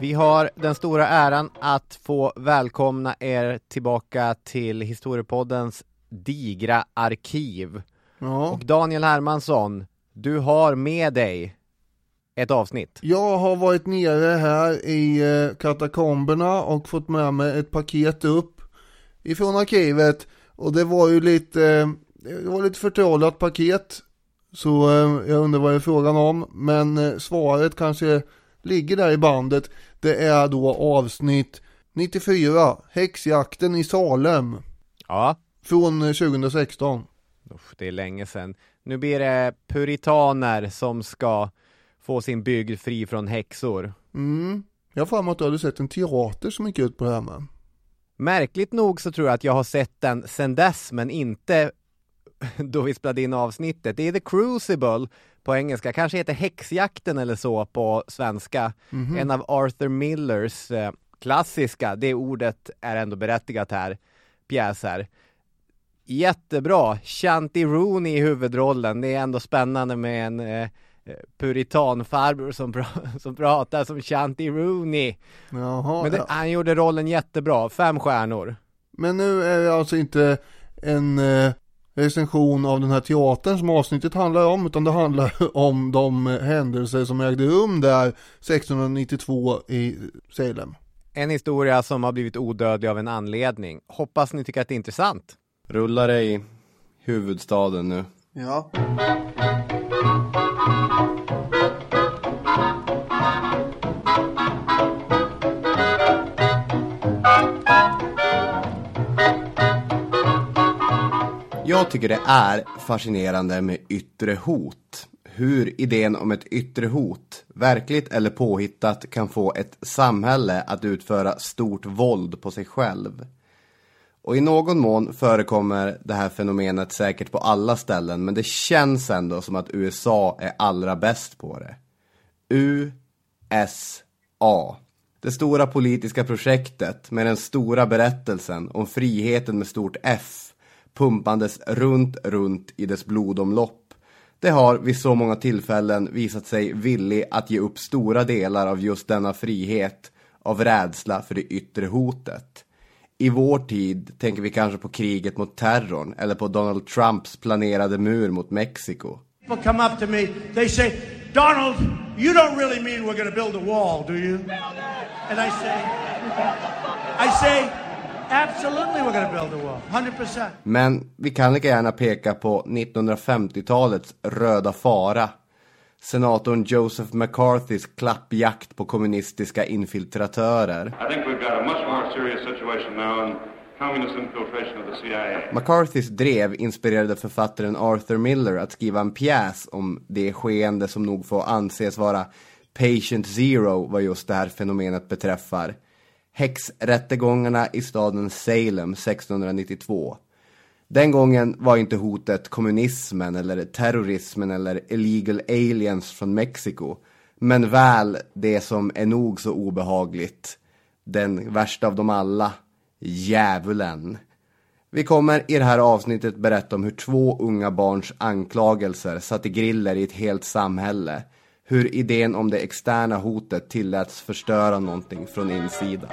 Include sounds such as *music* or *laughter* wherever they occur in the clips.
Vi har den stora äran att få välkomna er tillbaka till Historiepoddens digra arkiv. Ja. Och Daniel Hermansson, du har med dig ett avsnitt. Jag har varit nere här i eh, katakomberna och fått med mig ett paket upp ifrån arkivet och det var ju lite, eh, det var lite förtrollat paket så eh, jag undrar vad det är frågan om men svaret kanske ligger där i bandet. Det är då avsnitt 94, Häxjakten i Salem Ja, från eh, 2016. Usch, det är länge sedan. Nu blir det puritaner som ska få sin bygd fri från häxor. Mm. Jag har för mig att du hade sett en teater som gick ut på det här med. Märkligt nog så tror jag att jag har sett den sen dess, men inte *laughs* då vi spelade in avsnittet. Det är The Crucible på engelska, kanske heter Häxjakten eller så på svenska. En av Arthur Millers eh, klassiska, det ordet är ändå berättigat här, pjäser. Jättebra, Shanti Rooney i huvudrollen, det är ändå spännande med en eh, puritanfarbror som, pra- *laughs* som pratar som Shanti Rooney. Jaha, Men det, ja. han gjorde rollen jättebra, fem stjärnor. Men nu är det alltså inte en eh, recension av den här teatern som avsnittet handlar om, utan det handlar *laughs* om de händelser som ägde rum där 1692 i Salem. En historia som har blivit odödlig av en anledning. Hoppas ni tycker att det är intressant. Rullar det i huvudstaden nu. Ja. Jag tycker det är fascinerande med yttre hot. Hur idén om ett yttre hot, verkligt eller påhittat, kan få ett samhälle att utföra stort våld på sig själv. Och i någon mån förekommer det här fenomenet säkert på alla ställen, men det känns ändå som att USA är allra bäst på det. USA. Det stora politiska projektet med den stora berättelsen om friheten med stort F pumpandes runt, runt i dess blodomlopp. Det har vid så många tillfällen visat sig villig att ge upp stora delar av just denna frihet av rädsla för det yttre hotet. I vår tid tänker vi kanske på kriget mot terrorn eller på Donald Trumps planerade mur mot Mexiko. People come up to me, they say, Donald, you don't really mean we're going to build a wall, do you? And I say, I say, absolutely we're going to build a wall, 100%. Men vi kan lika gärna peka på 1950-talets röda fara. Senatorn Joseph McCarthys klappjakt på kommunistiska infiltratörer. I think we've got a much more serious situation now in communist infiltration of the CIA. McCarthys drev inspirerade författaren Arthur Miller att skriva en pjäs om det skeende som nog får anses vara patient zero vad just det här fenomenet beträffar. Häxrättegångarna i staden Salem 1692. Den gången var inte hotet kommunismen eller terrorismen eller illegal aliens från Mexiko. Men väl det som är nog så obehagligt. Den värsta av dem alla. Djävulen. Vi kommer i det här avsnittet berätta om hur två unga barns anklagelser satte griller i ett helt samhälle. Hur idén om det externa hotet tilläts förstöra någonting från insidan.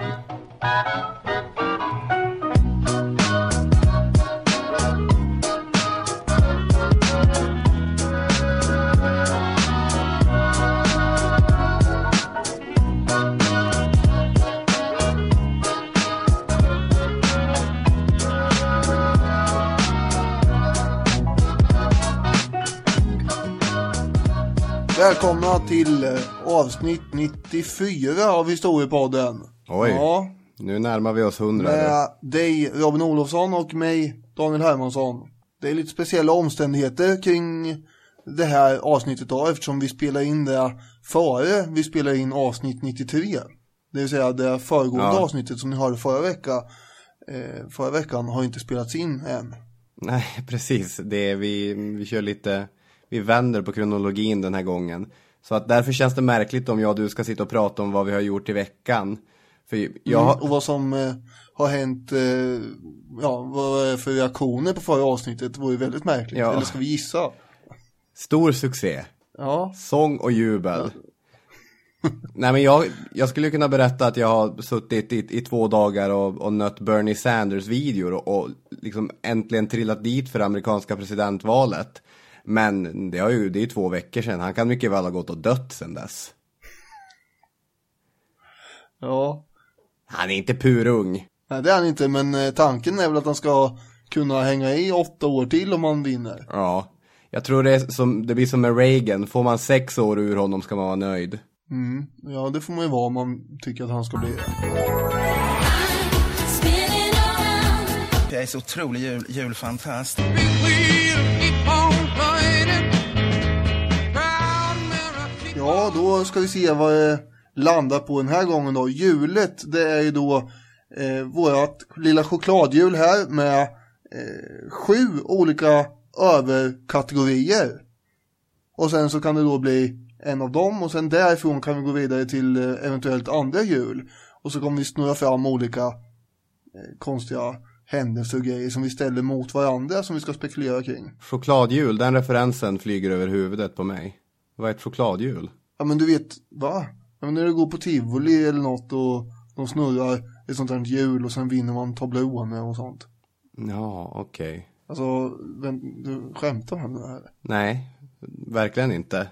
Välkomna till eh, avsnitt 94 av Historiepodden. Oj. Ja, Nu närmar vi oss hundra. med dig Robin Olofsson och mig Daniel Hermansson. Det är lite speciella omständigheter kring det här avsnittet då eftersom vi spelar in det före vi spelar in avsnitt 93. Det vill säga det föregående Ja. avsnittet som ni hörde förra veckan. Eh, förra veckan har inte spelats in än. Nej, *laughs* precis. Det är, vi, vi kör lite, vi vänder på kronologin den här gången. Så att därför känns det märkligt om jag och du ska sitta och prata om vad vi har gjort i veckan. För jag, Mm, och vad som eh, har hänt, eh, ja, vad är för reaktioner på förra avsnittet vore ju väldigt märkligt. Ja. Eller ska vi gissa? stor succé. Ja, Sång och jubel. *laughs* Nej men jag, jag skulle kunna berätta att jag har suttit i, i två dagar och, och nött Bernie Sanders videor och, och liksom äntligen trillat dit för amerikanska presidentvalet. Men det, har ju, det är ju två veckor sedan, han kan mycket väl ha gått och dött sedan dess. Ja, Han är inte purung. nej det är han inte, men eh, tanken är väl att han ska kunna hänga i åtta år till om han vinner. Ja. Jag tror det, som, det blir som med Reagan, får man sex år ur honom ska man vara nöjd. Mm. Ja, det får man ju vara om man tycker att han ska bli det. Jag är så otrolig jul, julfantast. Ja, då ska vi se vad det landar på den här gången då. Hjulet, det är ju då eh, vårat lilla chokladhjul här med eh, sju olika överkategorier. Och sen så kan det då bli en av dem och sen därifrån kan vi gå vidare till eh, eventuellt andra hjul. Och så kommer vi snurra fram olika eh, konstiga händelser och grejer som vi ställer mot varandra som vi ska spekulera kring. Chokladhjul, den referensen flyger över huvudet på mig. Vad är ett chokladhjul? Ja men du vet, va? Ja, men när du går på tivoli eller något och de snurrar ett sånt här hjul och sen vinner man Toblerone och sånt. Ja, okej. Alltså, vem, du skämtar med mig här? Nej, verkligen inte.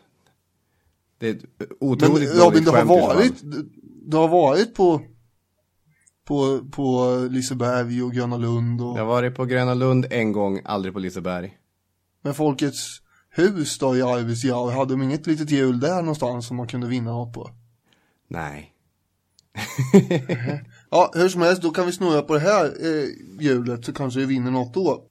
Det är ett Men otroligt Robin, du har varit, du, du har varit på, på, på Liseberg och Gröna Lund och Jag har varit på Gröna Lund en gång, aldrig på Liseberg. med Folkets hus då i Arvidsjaur. Hade de inget litet hjul där någonstans som man kunde vinna något på? Nej. *laughs* Ja, hur som helst, då kan vi snurra på det här eh, hjulet så kanske vi vinner något då.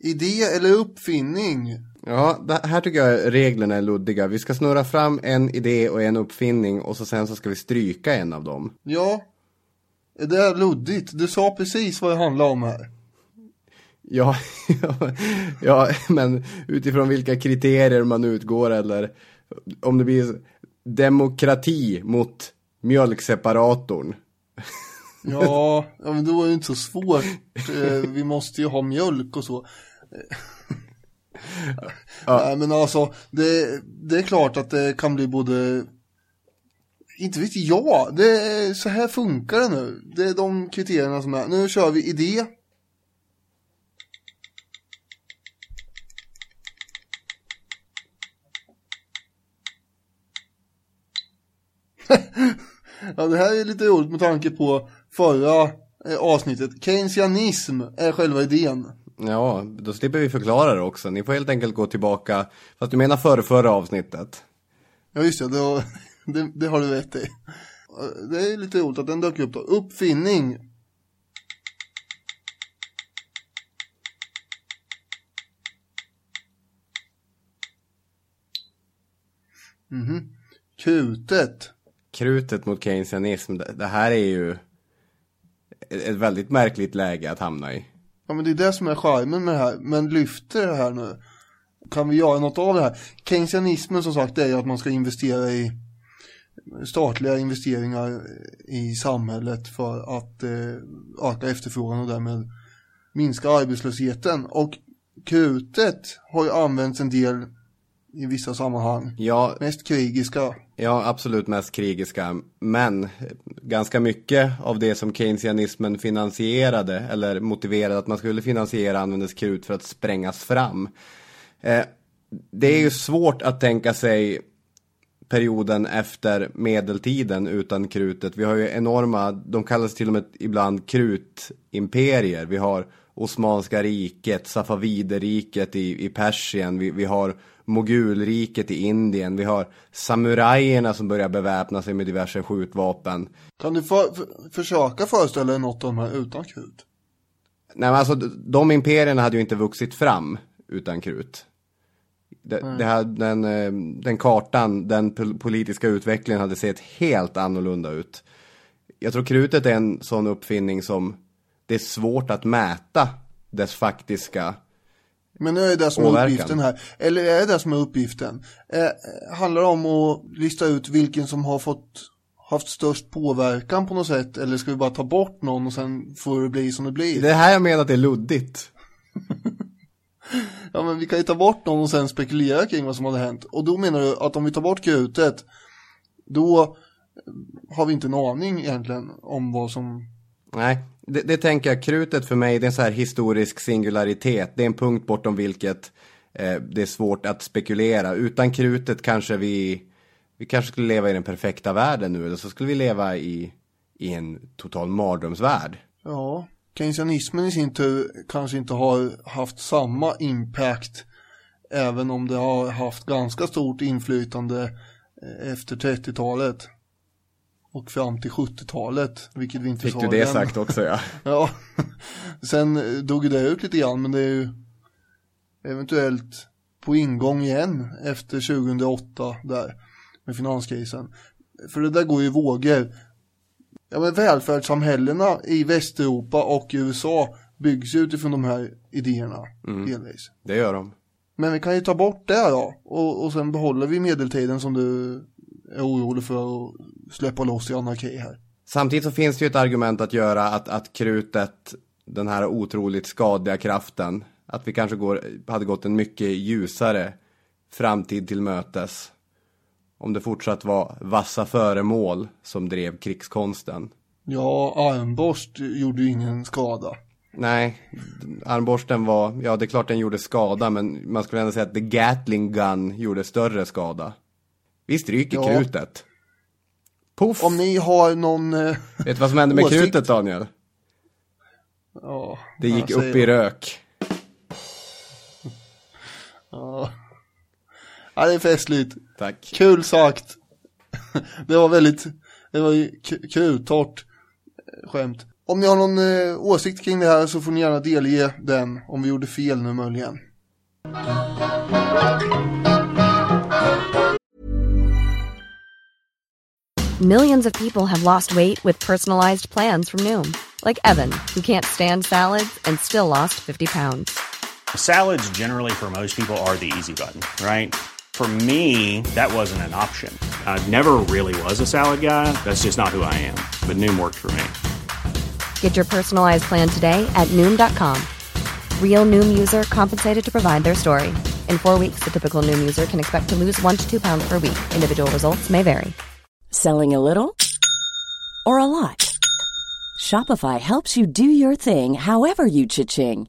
Idé eller uppfinning? Ja, här tycker jag reglerna är luddiga. Vi ska snurra fram en idé och en uppfinning och så sen så ska vi stryka en av dem. Ja, det här luddigt? Du sa precis vad det handlar om här. Ja, ja, *laughs* ja, men utifrån vilka kriterier man utgår eller om det blir demokrati mot mjölkseparatorn. Ja, ja men det var ju inte så svårt. Eh, Vi måste ju ha mjölk och så. Nej men alltså, det, det är klart att det kan bli både inte vet jag, det är, så här funkar det nu. Det är de kriterierna som är. Nu kör vi idé. *laughs* ja, det här är lite roligt med tanke på förra eh, avsnittet. Keynesianism är själva idén. Ja, då slipper vi förklara det också. Ni får helt enkelt gå tillbaka, fast du menar förra, förra avsnittet. Ja, just det, har- det, det har du rätt i. Det är lite roligt att den dök upp då. Uppfinning. Mhm. Krutet. Krutet mot keynesianism, det, här är ju ett ett väldigt märkligt läge att hamna i. Ja men det är det som är charmen med det här. Men lyfter det här nu. Kan vi göra något av det här? Keynesianismen som sagt är ju att man ska investera i statliga investeringar i samhället för att eh, öka efterfrågan och därmed minska arbetslösheten. Och krutet har ju använts en del i vissa sammanhang. Ja, Mest krigiska. Ja, absolut mest krigiska. Men ganska mycket av det som keynesianismen finansierade eller motiverade att man skulle finansiera användes krut för att sprängas fram. Eh, det är ju svårt att tänka sig perioden efter medeltiden utan krutet. Vi har ju enorma, de kallas till och med ibland krutimperier. Vi har Osmanska riket, Safaviderriket i, i Persien, vi, vi har Mogulriket i Indien, vi har samurajerna som börjar beväpna sig med diverse skjutvapen. Kan du för, för, försöka föreställa dig något av de här utan krut? Nej men alltså de imperierna hade ju inte vuxit fram utan krut. Det, det här, den, eh, den kartan, den pol- politiska utvecklingen hade sett helt annorlunda ut. Jag tror krutet är en sån uppfinning som det är svårt att mäta dess faktiska Men nu är det som är uppgiften här. Eller är det det som är uppgiften? Eh, handlar det om att lista ut vilken som har fått haft störst påverkan på något sätt? Eller ska vi bara ta bort någon och sen får det bli som det blir? Det här jag menar att det är luddigt. *laughs* Ja men vi kan ju ta bort någon och sen spekulera kring vad som hade hänt. Och då menar du att om vi tar bort krutet, då har vi inte en aning egentligen om vad som... Nej, det, det tänker jag. Krutet för mig det är en så här historisk singularitet. Det är en punkt bortom vilket eh, det är svårt att spekulera. Utan krutet kanske vi, vi kanske skulle leva i den perfekta världen nu. Eller så skulle vi leva i, i en total mardrömsvärld. Ja, keynesianismen i sin tur kanske inte har haft samma impact även om det har haft ganska stort inflytande eh, efter 30-talet och fram till 70-talet, vilket vi inte Fick sa du det än. sagt också ja. *laughs* Ja, sen eh, dog det ut lite grann, men det är ju eventuellt på ingång igen efter 2008 där med finanskrisen. För det där går ju vågor. Ja, men välfärdssamhällena i Västeuropa och USA byggs utifrån de här idéerna delvis. Det gör de. Men vi kan ju ta bort det då och, och sen behåller vi medeltiden som du är orolig för att släppa loss i anarki här. Samtidigt så finns det ju ett argument att göra att, att krutet, den här otroligt skadliga kraften, att vi kanske går, hade gått en mycket ljusare framtid till mötes. Om det fortsatt var vassa föremål som drev krigskonsten. Ja, armborst gjorde ju ingen skada. Nej, armborsten var, ja det är klart den gjorde skada, men man skulle ändå säga att the Gatling gun gjorde större skada. Vi stryker Ja. krutet. Puff! Om ni har någon... eh, Vet du vad som hände med åsikt- krutet Daniel? Ja, Det gick upp i rök. Ja. ja, det är festligt. Tack. Kul sagt. *laughs* Det var väldigt, det var ju kruttorrt eh, skämt. Om ni har någon eh, åsikt kring det här så får ni gärna delge den om vi gjorde fel nu möjligen. Millions of people have lost weight with personalized plans from Noom, like Evan, who can't stand salads and still lost 50 pounds. Salads, generally, for most people, are the easy button, right? For me, that wasn't an option. I never really was a salad guy. That's just not who I am. But Noom worked for me. Get your personalized plan today at Noom.com. Real Noom user compensated to provide their story. In four weeks, the typical Noom user can expect to lose one to two pounds per week. Individual results may vary. Selling a little or a lot? Shopify helps you do your thing however you cha-ching.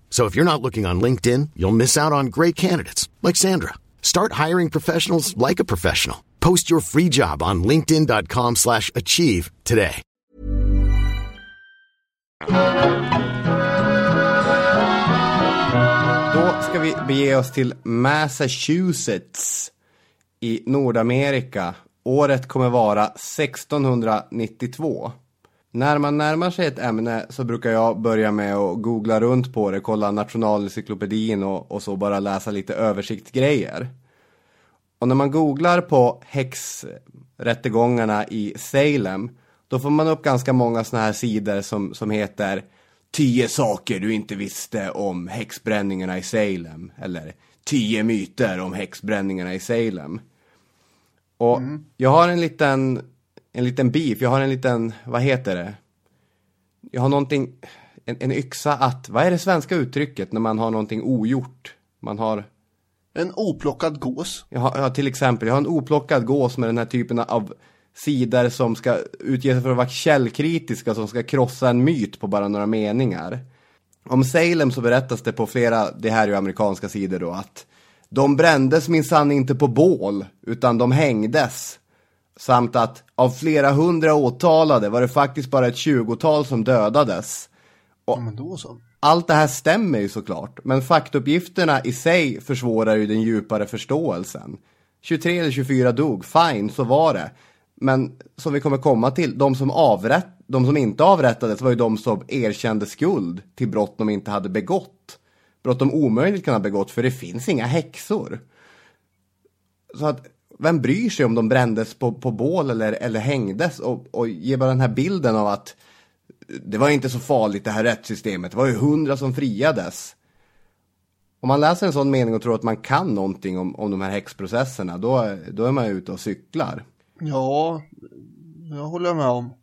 So if you're not looking on LinkedIn, you'll miss out on great candidates like Sandra. Start hiring professionals like a professional. Post your free job on linkedin.com/achieve slash achieve today. Då ska vi bege oss till Massachusetts i Nordamerika. Året kommer vara 1692. När man närmar sig ett ämne så brukar jag börja med att googla runt på det, kolla nationalencyklopedin och, och så bara läsa lite översiktsgrejer. Och när man googlar på häxrättegångarna i Salem, då får man upp ganska många sådana här sidor som, som heter 10 saker du inte visste om häxbränningarna i Salem. Eller 10 myter om häxbränningarna i Salem. Och jag har en liten, en liten beef, jag har en liten, vad heter det? Jag har någonting, en, en yxa att, vad är det svenska uttrycket när man har någonting ogjort? Man har En oplockad gås. jag har, jag till exempel, jag har en oplockad gås med den här typen av sidor som ska utge sig för att vara källkritiska, som ska krossa en myt på bara några meningar. Om Salem så berättas det på flera, det här är ju amerikanska sidor då, att de brändes minsann inte på bål, utan de hängdes. Samt att av flera hundra åtalade var det faktiskt bara ett tjugotal som dödades. Ja, då så. Allt det här stämmer ju såklart, men faktuppgifterna i sig försvårar ju den djupare förståelsen. 23 eller 24 dog, fine, så var det. Men som vi kommer komma till, de som, avrätt, de som inte avrättades var ju de som erkände skuld till brott de inte hade begått. Brott de omöjligt kan ha begått, för det finns inga häxor. Så att, vem bryr sig om de brändes på, på bål eller, eller hängdes och, och ger bara den här bilden av att det var inte så farligt det här rättssystemet, det var ju hundra som friades. Om man läser en sån mening och tror att man kan någonting om, om de här häxprocesserna, då, då är man ute och cyklar. Ja, jag håller med om.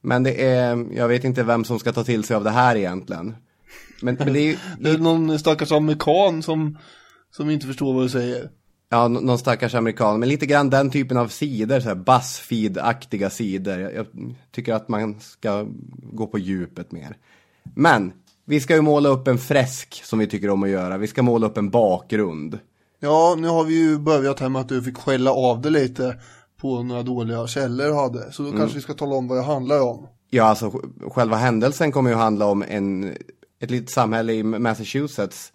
Men det är, jag vet inte vem som ska ta till sig av det här egentligen. Men, men det är ju... *laughs* Det är någon stackars amerikan som, som inte förstår vad du säger. Ja, nå- någon stackars amerikan, men lite grann den typen av sidor, så här Buzzfeed-aktiga sidor. Jag, jag tycker att man ska gå på djupet mer. Men, vi ska ju måla upp en fresk som vi tycker om att göra. Vi ska måla upp en bakgrund. Ja, nu har vi ju börjat här med att du fick skälla av det lite på några dåliga källor hade. Så då Mm. kanske vi ska tala om vad det handlar om. Ja, alltså sj- själva händelsen kommer ju handla om en, ett litet samhälle i Massachusetts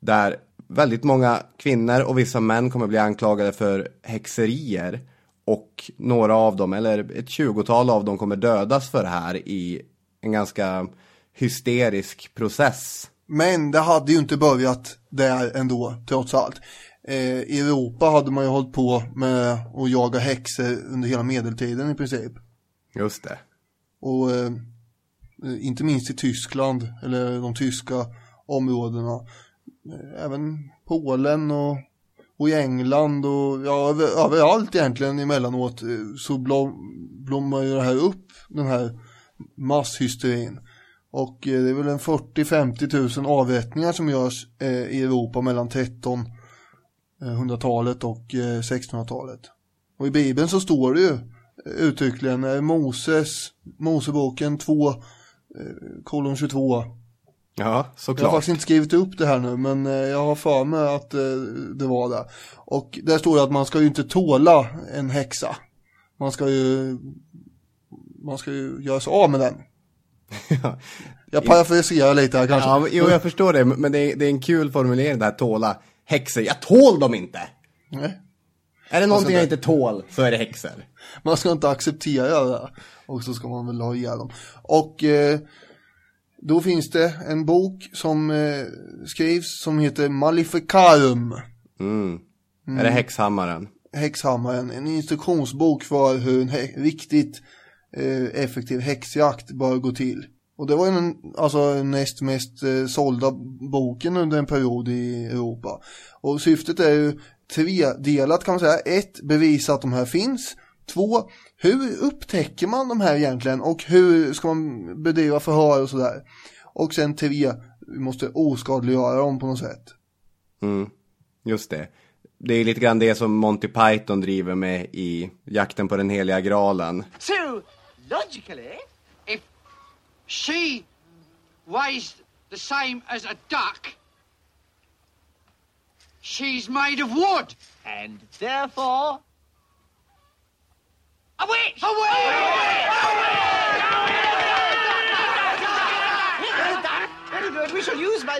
där väldigt många kvinnor och vissa män kommer bli anklagade för häxerier och några av dem, eller ett tjugotal av dem kommer dödas för det här i en ganska hysterisk process. Men det hade ju inte börjat där ändå, trots allt. Eh, I Europa hade man ju hållit på med att jaga häxor under hela medeltiden i princip. Just det. Och eh, inte minst i Tyskland, eller de tyska områdena. Eh, även Polen och, och i England och ja, över, överallt egentligen emellanåt eh, så blom, blommar ju det här upp, den här masshysterin. Och eh, det är väl en 40-50 tusen avrättningar som görs eh, i Europa mellan 1300-talet eh, och eh, 1600-talet. Och i Bibeln så står det ju uttryckligen Moses, Moseboken 2, eh, kolon 22. Ja, Jag har såklart. faktiskt inte skrivit upp det här nu men eh, jag har för mig att eh, det var det. Och där står det att man ska ju inte tåla en häxa. Man ska ju man ska ju göra sig av med den. *laughs* Jag parafraserar lite här kanske. Ja, men- jo, jag förstår det, men det är, det är en kul formulering det här tåla häxor. Jag tål dem inte! Nej. Är det någonting jag inte tål så är det häxor. Man ska inte acceptera det. Och så ska man väl ha ihjäl dem. Och eh, då finns det en bok som eh, skrivs som heter Maleficarum. Mm. Är det häxhammaren? Häxhammaren. En instruktionsbok för hur en riktigt eh, effektiv häxjakt bör gå till. Och det var den alltså, näst mest eh, sålda boken under en period i Europa. Och syftet är ju tredelat kan man säga. Ett, bevisa att de här finns. Två, hur upptäcker man de här egentligen och hur ska man bedriva förhör och sådär. Och sen tre, vi måste oskadliggöra dem på något sätt. Mm. Just det. Det är lite grann det som Monty Python driver med i Jakten på den heliga graalen. So, logically, if she weighs the same as a duck, she's made of wood. And therefore. A witch! A Very good. We shall use my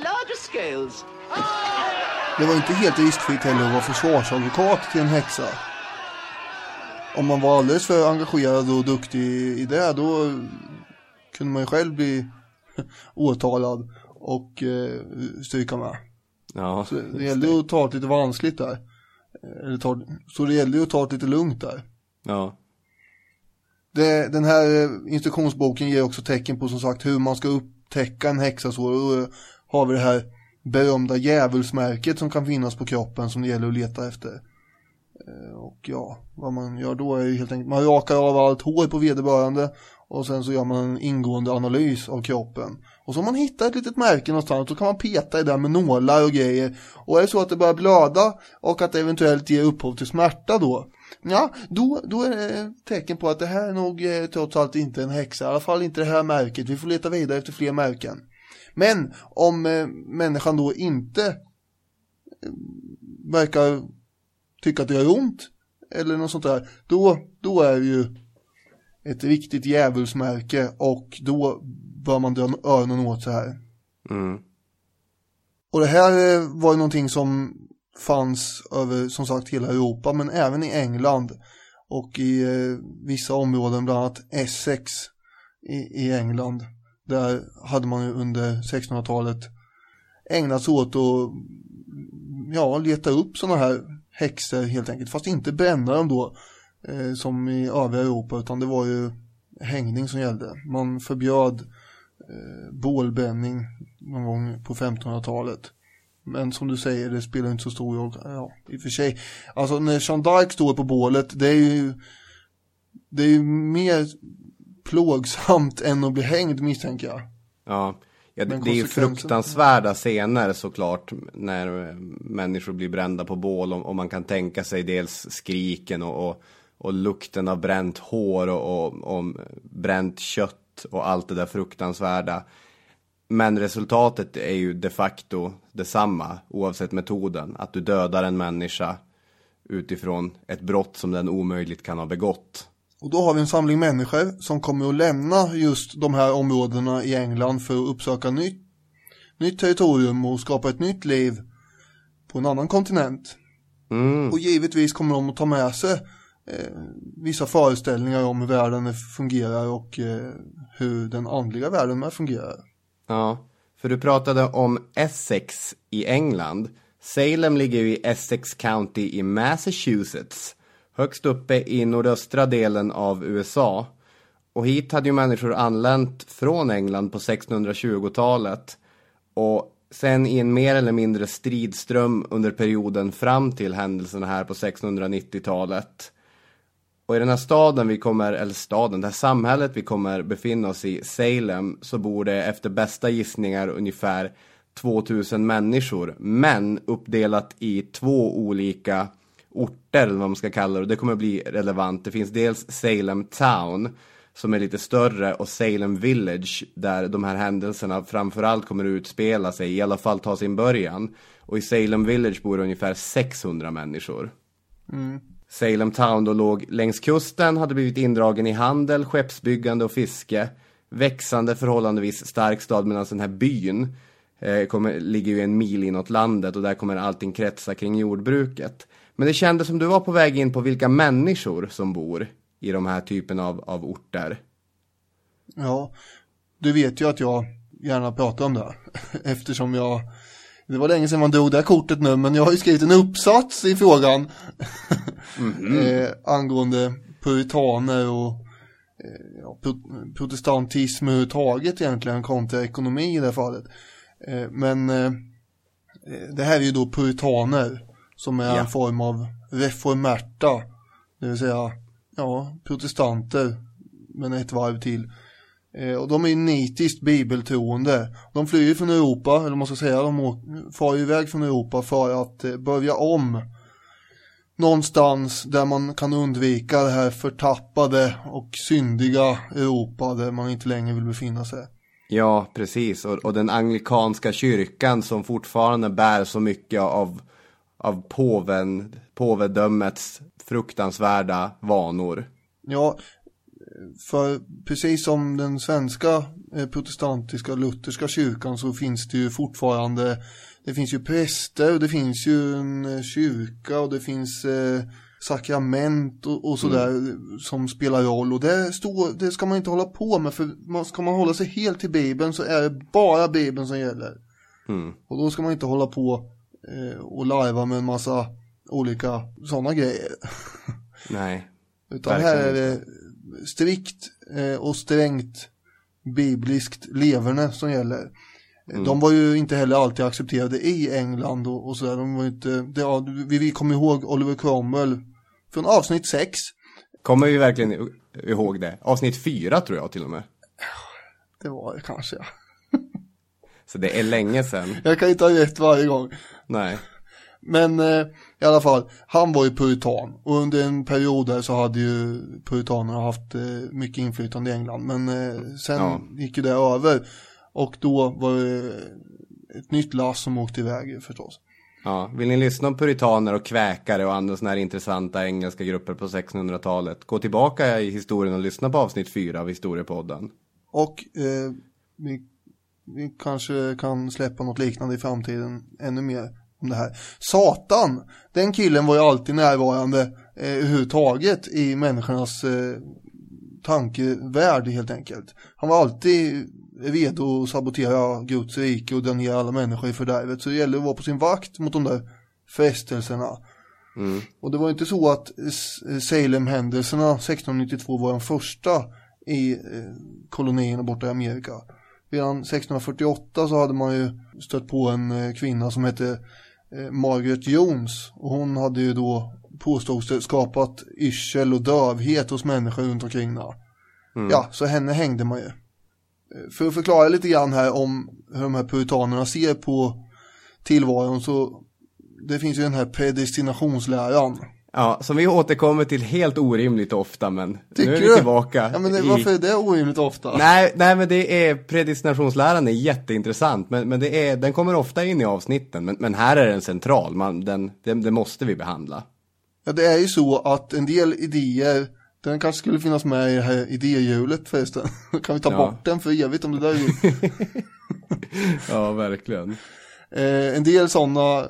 larger scales. Det var inte helt riskfritt heller att vara försvarsadvokat till en häxa. Om man var alldeles för engagerad och duktig i det, då kunde man ju själv bli *laughs* åtalad och eh, stryka med. Ja, Så det gällde ju att ta det lite vanskligt där. Eller ta, så det gällde ju att ta det lite lugnt där. Ja. Det, den här eh, instruktionsboken ger också tecken på som sagt hur man ska upptäcka en häxa så. Och då har vi det här berömda djävulsmärket som kan finnas på kroppen som det gäller att leta efter. Eh, och ja, vad man gör då är ju helt enkelt, man rakar av allt hår på vederbörande och sen så gör man en ingående analys av kroppen. Och så om man hittar ett litet märke någonstans så kan man peta i det med nålar och grejer. Och är det så att det börjar blöda och att det eventuellt ger upphov till smärta då, ja, då, då är det tecken på att det här är nog eh, trots allt inte en häxa, i alla fall inte det här märket. Vi får leta vidare efter fler märken. Men om eh, människan då inte eh, verkar tycka att det gör ont eller något sånt där, då, då är det ju ett riktigt djävulsmärke och då bör man dra öronen åt så här. Mm. Och det här var ju någonting som fanns över som sagt hela Europa men även i England och i eh, vissa områden bland annat Essex i, i England. Där hade man ju under 1600-talet ägnat sig åt att ja, leta upp sådana här häxor helt enkelt. Fast inte bränna dem då eh, som i övriga Europa utan det var ju hängning som gällde. Man förbjöd eh, bålbränning någon gång på 1500-talet. Men som du säger, det spelar inte så stor roll. Ja, i och för sig. Alltså när Sean Dyke står på bålet, det är ju det är ju mer plågsamt än att bli hängd misstänker jag. Ja, ja det, det är ju fruktansvärda scener såklart när människor blir brända på bål och, och man kan tänka sig dels skriken och, och, och lukten av bränt hår och, och, och bränt kött och allt det där fruktansvärda. Men resultatet är ju de facto detsamma oavsett metoden. Att du dödar en människa utifrån ett brott som den omöjligt kan ha begått. Och då har vi en samling människor som kommer att lämna just de här områdena i England för att uppsöka nytt, nytt territorium och skapa ett nytt liv på en annan kontinent. Mm. Och givetvis kommer de att ta med sig eh, vissa föreställningar om hur världen fungerar och eh, hur den andliga världen fungerar. Ja, för du pratade om Essex i England. Salem ligger ju i Essex County i Massachusetts. Högst uppe i nordöstra delen av USA. Och hit hade ju människor anlänt från England på 1620-talet. Och sen i en mer eller mindre stridström under perioden fram till händelserna här på 1690-talet. Och i den här staden vi kommer, eller staden, det här samhället vi kommer befinna oss i, Salem, så bor det efter bästa gissningar ungefär 2000 människor. Men uppdelat i två olika orter, eller vad man ska kalla det. Och det kommer bli relevant. Det finns dels Salem Town, som är lite större, och Salem Village, där de här händelserna framförallt kommer att utspela sig, i alla fall ta sin början. Och i Salem Village bor det ungefär 600 människor. Mm. Salem Town då låg längs kusten, hade blivit indragen i handel, skeppsbyggande och fiske. Växande förhållandevis stark stad medan den här byn eh, kommer, ligger ju en mil inåt landet och där kommer allting kretsa kring jordbruket. Men det kändes som du var på väg in på vilka människor som bor i de här typen av, av orter. Ja, du vet ju att jag gärna pratar om det *laughs* eftersom jag det var länge sedan man drog det här kortet nu, men jag har ju skrivit en uppsats i frågan Mhm. *laughs* eh, angående puritaner och eh, ja, pro- protestantism överhuvudtaget egentligen kontra ekonomi i det här fallet. Eh, men eh, det här är ju då puritaner som är Ja. en form av reformerta, det vill säga ja, protestanter, men ett varv till. Eh, och de är ju nitiskt bibeltroende. De flyr från Europa, eller man ska säga, de far iväg från Europa för att eh, börja om någonstans där man kan undvika det här förtappade och syndiga Europa där man inte längre vill befinna sig. Ja, precis. Och, och den anglikanska kyrkan som fortfarande bär så mycket av, av påven, påvedömets fruktansvärda vanor. Ja, för precis som den svenska eh, protestantiska lutherska kyrkan så finns det ju fortfarande, det finns ju präster och det finns ju en eh, kyrka och det finns eh, sakrament och, och sådär som spelar roll och det, står, det ska man inte hålla på med för man, ska man hålla sig helt till bibeln så är det bara bibeln som gäller. Mm. Och då ska man inte hålla på eh, och larva med en massa olika sådana grejer. *laughs* Nej. Utan här är det strikt eh, och strängt bibliskt leverne som gäller. Mm. De var ju inte heller alltid accepterade i England och, och sådär. De var inte, det, ja, vi, vi kommer ihåg Oliver Cromwell från avsnitt 6. Kommer vi verkligen ihåg det? Avsnitt fyra tror jag till och med. Det var det kanske. ja. Så det är länge sedan. Jag kan inte ha rätt varje gång. Nej. Men eh, i alla fall, han var ju puritan och under en period där så hade ju puritanerna haft eh, mycket inflytande i England. Men eh, sen Ja. gick ju det över och då var det ett nytt lass som åkte iväg förstås. Ja, vill ni lyssna om puritaner och kväkare och andra sådana här intressanta engelska grupper på 1600-talet? Gå tillbaka i historien och lyssna på avsnitt 4 av Historiepodden. Och eh, vi, vi kanske kan släppa något liknande i framtiden ännu mer om det här. Satan, den killen var ju alltid närvarande eh, överhuvudtaget i människornas eh, tankevärld helt enkelt. Han var alltid redo att sabotera Guds rike och dra ner alla människor i fördärvet. Så det gäller att vara på sin vakt mot de där frestelserna. Mm. Och det var inte så att Salem-händelserna 1692 var den första i eh, kolonierna borta i Amerika. Redan 1648 så hade man ju stött på en eh, kvinna som hette eh, Margaret Jones. Och hon hade ju då påstås det skapat yrsel och dövhet hos människor runt omkring. Mm. Ja, så henne hängde man ju. För att förklara lite grann här om hur de här puritanerna ser på tillvaron så det finns ju den här predestinationsläran. Ja, som vi återkommer till helt orimligt ofta, men Tycker nu är vi tillbaka. Ja, men det, i... varför är det orimligt ofta? Nej, nej, men det är predestinationsläran är jätteintressant, men, men det är, den kommer ofta in i avsnitten, men, men här är den central, man, den, den, det måste vi behandla. Ja, det är ju så att en del idéer, den kanske skulle finnas med i det här idéhjulet förresten. *laughs* kan vi ta Ja. bort den för evigt om det där är *laughs* Ja, verkligen. eh, En del sådana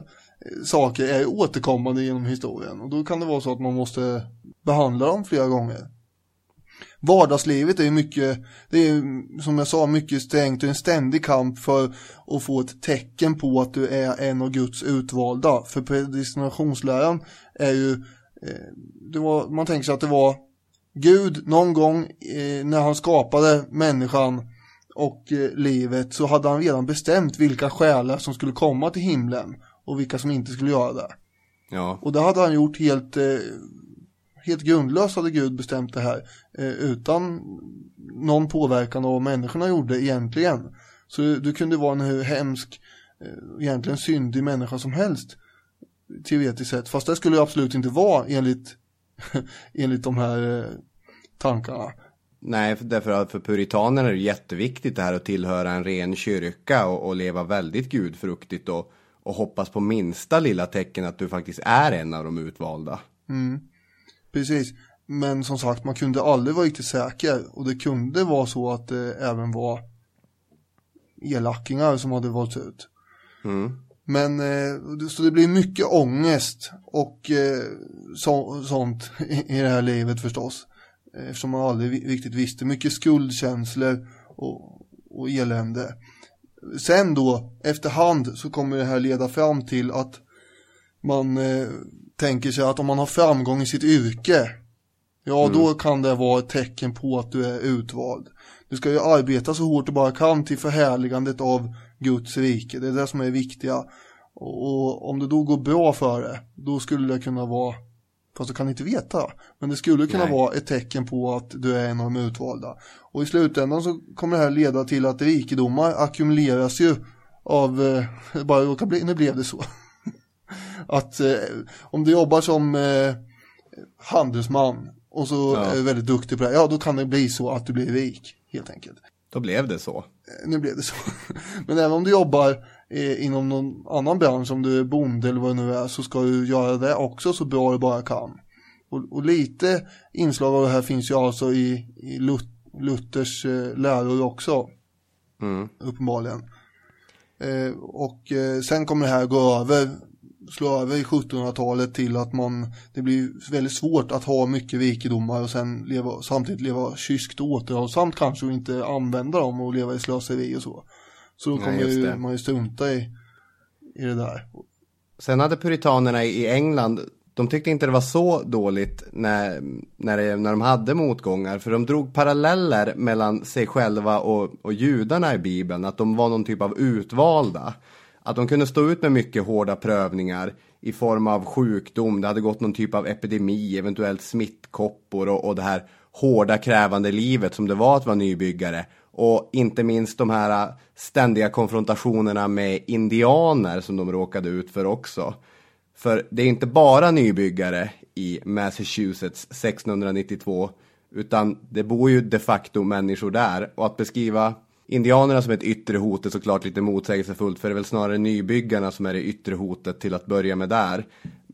saker är återkommande genom historien och då kan det vara så att man måste behandla dem flera gånger. Vardagslivet är ju mycket, det är ju, som jag sa mycket strängt och en ständig kamp för att få ett tecken på att du är en av Guds utvalda. För predestinationsläran är ju, eh, det var, man tänker sig att det var Gud någon gång eh, när han skapade människan och eh, livet så hade han redan bestämt vilka själar som skulle komma till himlen och vilka som inte skulle göra det. Ja, Och det hade han gjort helt, eh, helt grundlöst hade Gud bestämt det här. Eh, utan någon påverkan av vad människorna gjorde egentligen. Så du kunde vara en hur hemsk, eh, egentligen syndig människa som helst. Teoretiskt sett. Fast det skulle det absolut inte vara enligt, *laughs* enligt de här eh, tankarna. nej, för- därför att för puritanerna är det jätteviktigt det här att tillhöra en ren kyrka och, och leva väldigt gudfruktigt och, och hoppas på minsta lilla tecken att du faktiskt är en av de utvalda. Mm. Precis. Men som sagt, man kunde aldrig vara riktigt säker. Och det kunde vara så att det även var elackingar som hade valts ut. Mm. Men eh, så det blir mycket ångest och eh, så, sånt *laughs* i, det här livet förstås. Eftersom man aldrig riktigt visste. Mycket skuldkänslor och, och elände. Sen då, efterhand så kommer det här leda fram till att man eh, tänker sig att om man har framgång i sitt yrke, ja Mm. då kan det vara ett tecken på att du är utvald. Du ska ju arbeta så hårt du bara kan till förhärligandet av Guds rike, det är det som är viktiga. Och, och om det då går bra för det, då skulle det kunna vara, fast du kan inte veta, men det skulle kunna Nej. vara ett tecken på att du är en av de utvalda. Och i slutändan så kommer det här leda till att rikedomar ackumuleras ju av, eh, bara råkar bli, nu blev det så. *laughs* att eh, om du jobbar som eh, handelsman och så Ja. är du väldigt duktig på det, ja då kan det bli så att du blir rik helt enkelt. Då blev det så. Eh, Nu blev det så. *laughs* Men även om du jobbar inom någon annan bransch, om du är bonde eller vad det nu är, så ska du göra det också så bra du bara kan. Och, och lite inslag av det här finns ju alltså i, i Lut- Luthers eh, läror också, Mm. uppenbarligen. Eh, och eh, sen kommer det här gå över, slå över i 1700-talet till att man, det blir väldigt svårt att ha mycket rikedomar och sen leva, samtidigt leva kyskt och återhållsamt kanske och inte använda dem och leva i slöseri och så. Så då kommer ju, man ju strunta i, i det där. Sen hade puritanerna i England, de tyckte inte det var så dåligt när, när, det, när de hade motgångar. För de drog paralleller mellan sig själva och, och judarna i Bibeln. Att de var någon typ av utvalda. Att de kunde stå ut med mycket hårda prövningar i form av sjukdom. Det hade gått någon typ av epidemi, eventuellt smittkoppor och, och det här hårda krävande livet som det var att vara nybyggare. Och inte minst de här ständiga konfrontationerna med indianer som de råkade ut för också. För det är inte bara nybyggare i Massachusetts 1692 utan det bor ju de facto människor där och att beskriva indianerna som ett yttre hot är såklart lite motsägelsefullt för det är väl snarare nybyggarna som är det yttre hotet till att börja med där.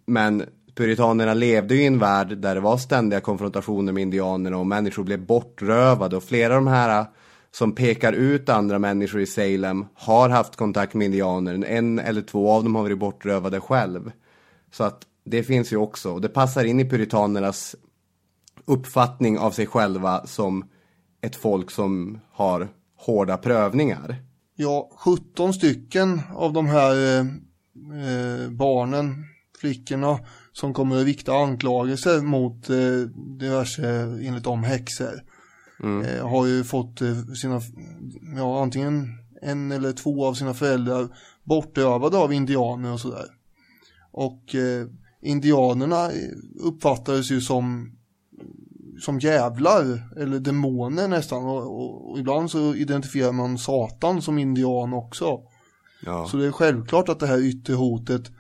Men puritanerna levde ju i en värld där det var ständiga konfrontationer med indianerna och människor blev bortrövade och flera av de här som pekar ut andra människor i Salem har haft kontakt med indianer. En eller två av dem har varit bortrövade själv. Så att det finns ju också, och det passar in i puritanernas uppfattning av sig själva som ett folk som har hårda prövningar. Ja, 17 stycken av de här eh, eh, barnen, flickorna, som kommer att vikta anklagelser mot eh, diverse, enligt dem, häxor. Mm. Eh, har ju fått eh, sina, ja antingen en eller två av sina föräldrar bortövade av indianer och sådär. Och eh, indianerna uppfattades ju som som jävlar eller demoner nästan och, och, och, ibland så identifierar man Satan som indian också. Ja. Så det är självklart att det här yttre hotet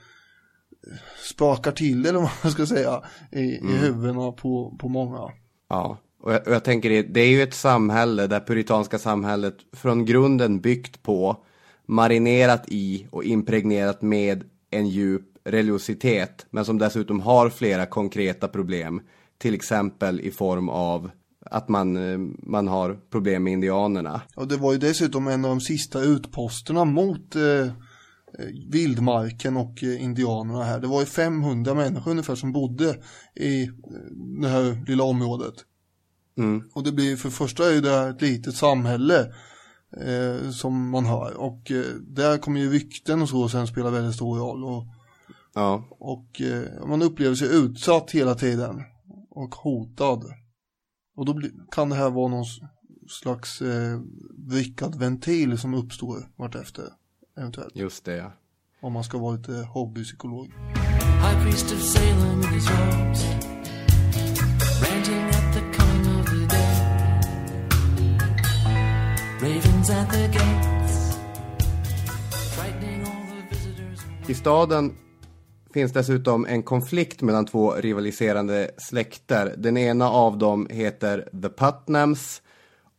spakar till eller vad man ska säga i, mm. i huvudena på, på många. Ja, och jag, och jag tänker det, det är ju ett samhälle, det puritanska samhället, från grunden byggt på, marinerat i och impregnerat med en djup religiositet, men som dessutom har flera konkreta problem. Till exempel i form av att man, eh, man har problem med indianerna. Och det var ju dessutom en av de sista utposterna mot eh, eh vildmarken och eh, indianerna här. Det var ju 500 människor ungefär som bodde i eh, det här lilla området. Mm. Och det blir för första är det ett litet samhälle eh, som man hör och eh, där kommer ju rykten och så sen spela väldigt stor roll och, ja. och eh, man upplever sig utsatt hela tiden och hotad. Och då kan det här vara någon slags eh, vrickad ventil som uppstår vartefter eventuellt. Just det ja. Om man ska vara lite hobbypsykolog. High priest of Salem in his robes I staden finns dessutom en konflikt mellan två rivaliserande släkter. Den ena av dem heter The Putnams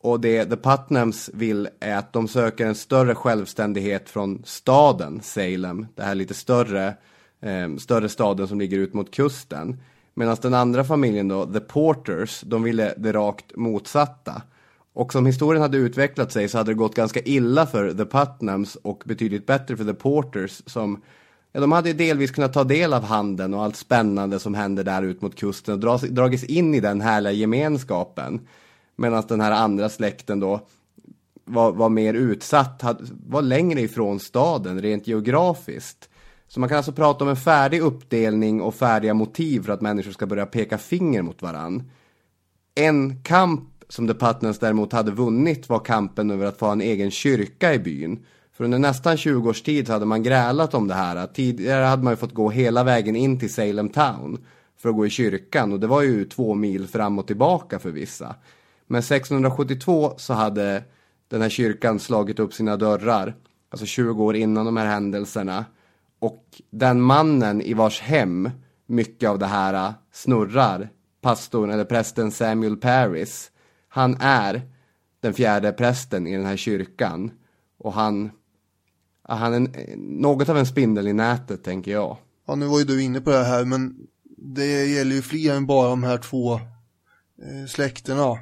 och det The Putnams vill är att de söker en större självständighet från staden Salem, det här lite större, eh, större staden som ligger ut mot kusten. Medan den andra familjen då, The Porters, de ville det rakt motsatta. Och som historien hade utvecklat sig så hade det gått ganska illa för The Putnams och betydligt bättre för The Porters som Ja, de hade delvis kunnat ta del av handeln och allt spännande som händer där ut mot kusten och dras, dragits in i den härliga gemenskapen. Medan den här andra släkten då var, var mer utsatt, hade, var längre ifrån staden rent geografiskt. Så man kan alltså prata om en färdig uppdelning och färdiga motiv för att människor ska börja peka finger mot varann. En kamp som The Putnams däremot hade vunnit var kampen över att få en egen kyrka i byn. För under nästan 20 års tid så hade man grälat om det här. Tidigare hade man ju fått gå hela vägen in till Salem Town för att gå i kyrkan och det var ju två mil fram och tillbaka för vissa. Men 1672 så hade den här kyrkan slagit upp sina dörrar, alltså 20 år innan de här händelserna. Och den mannen i vars hem mycket av det här snurrar, pastorn eller prästen Samuel Paris, han är den fjärde prästen i den här kyrkan. Och han, han är något av en spindel i nätet tänker jag. Ja, nu var ju du inne på det här, men det gäller ju fler än bara de här två eh, släkterna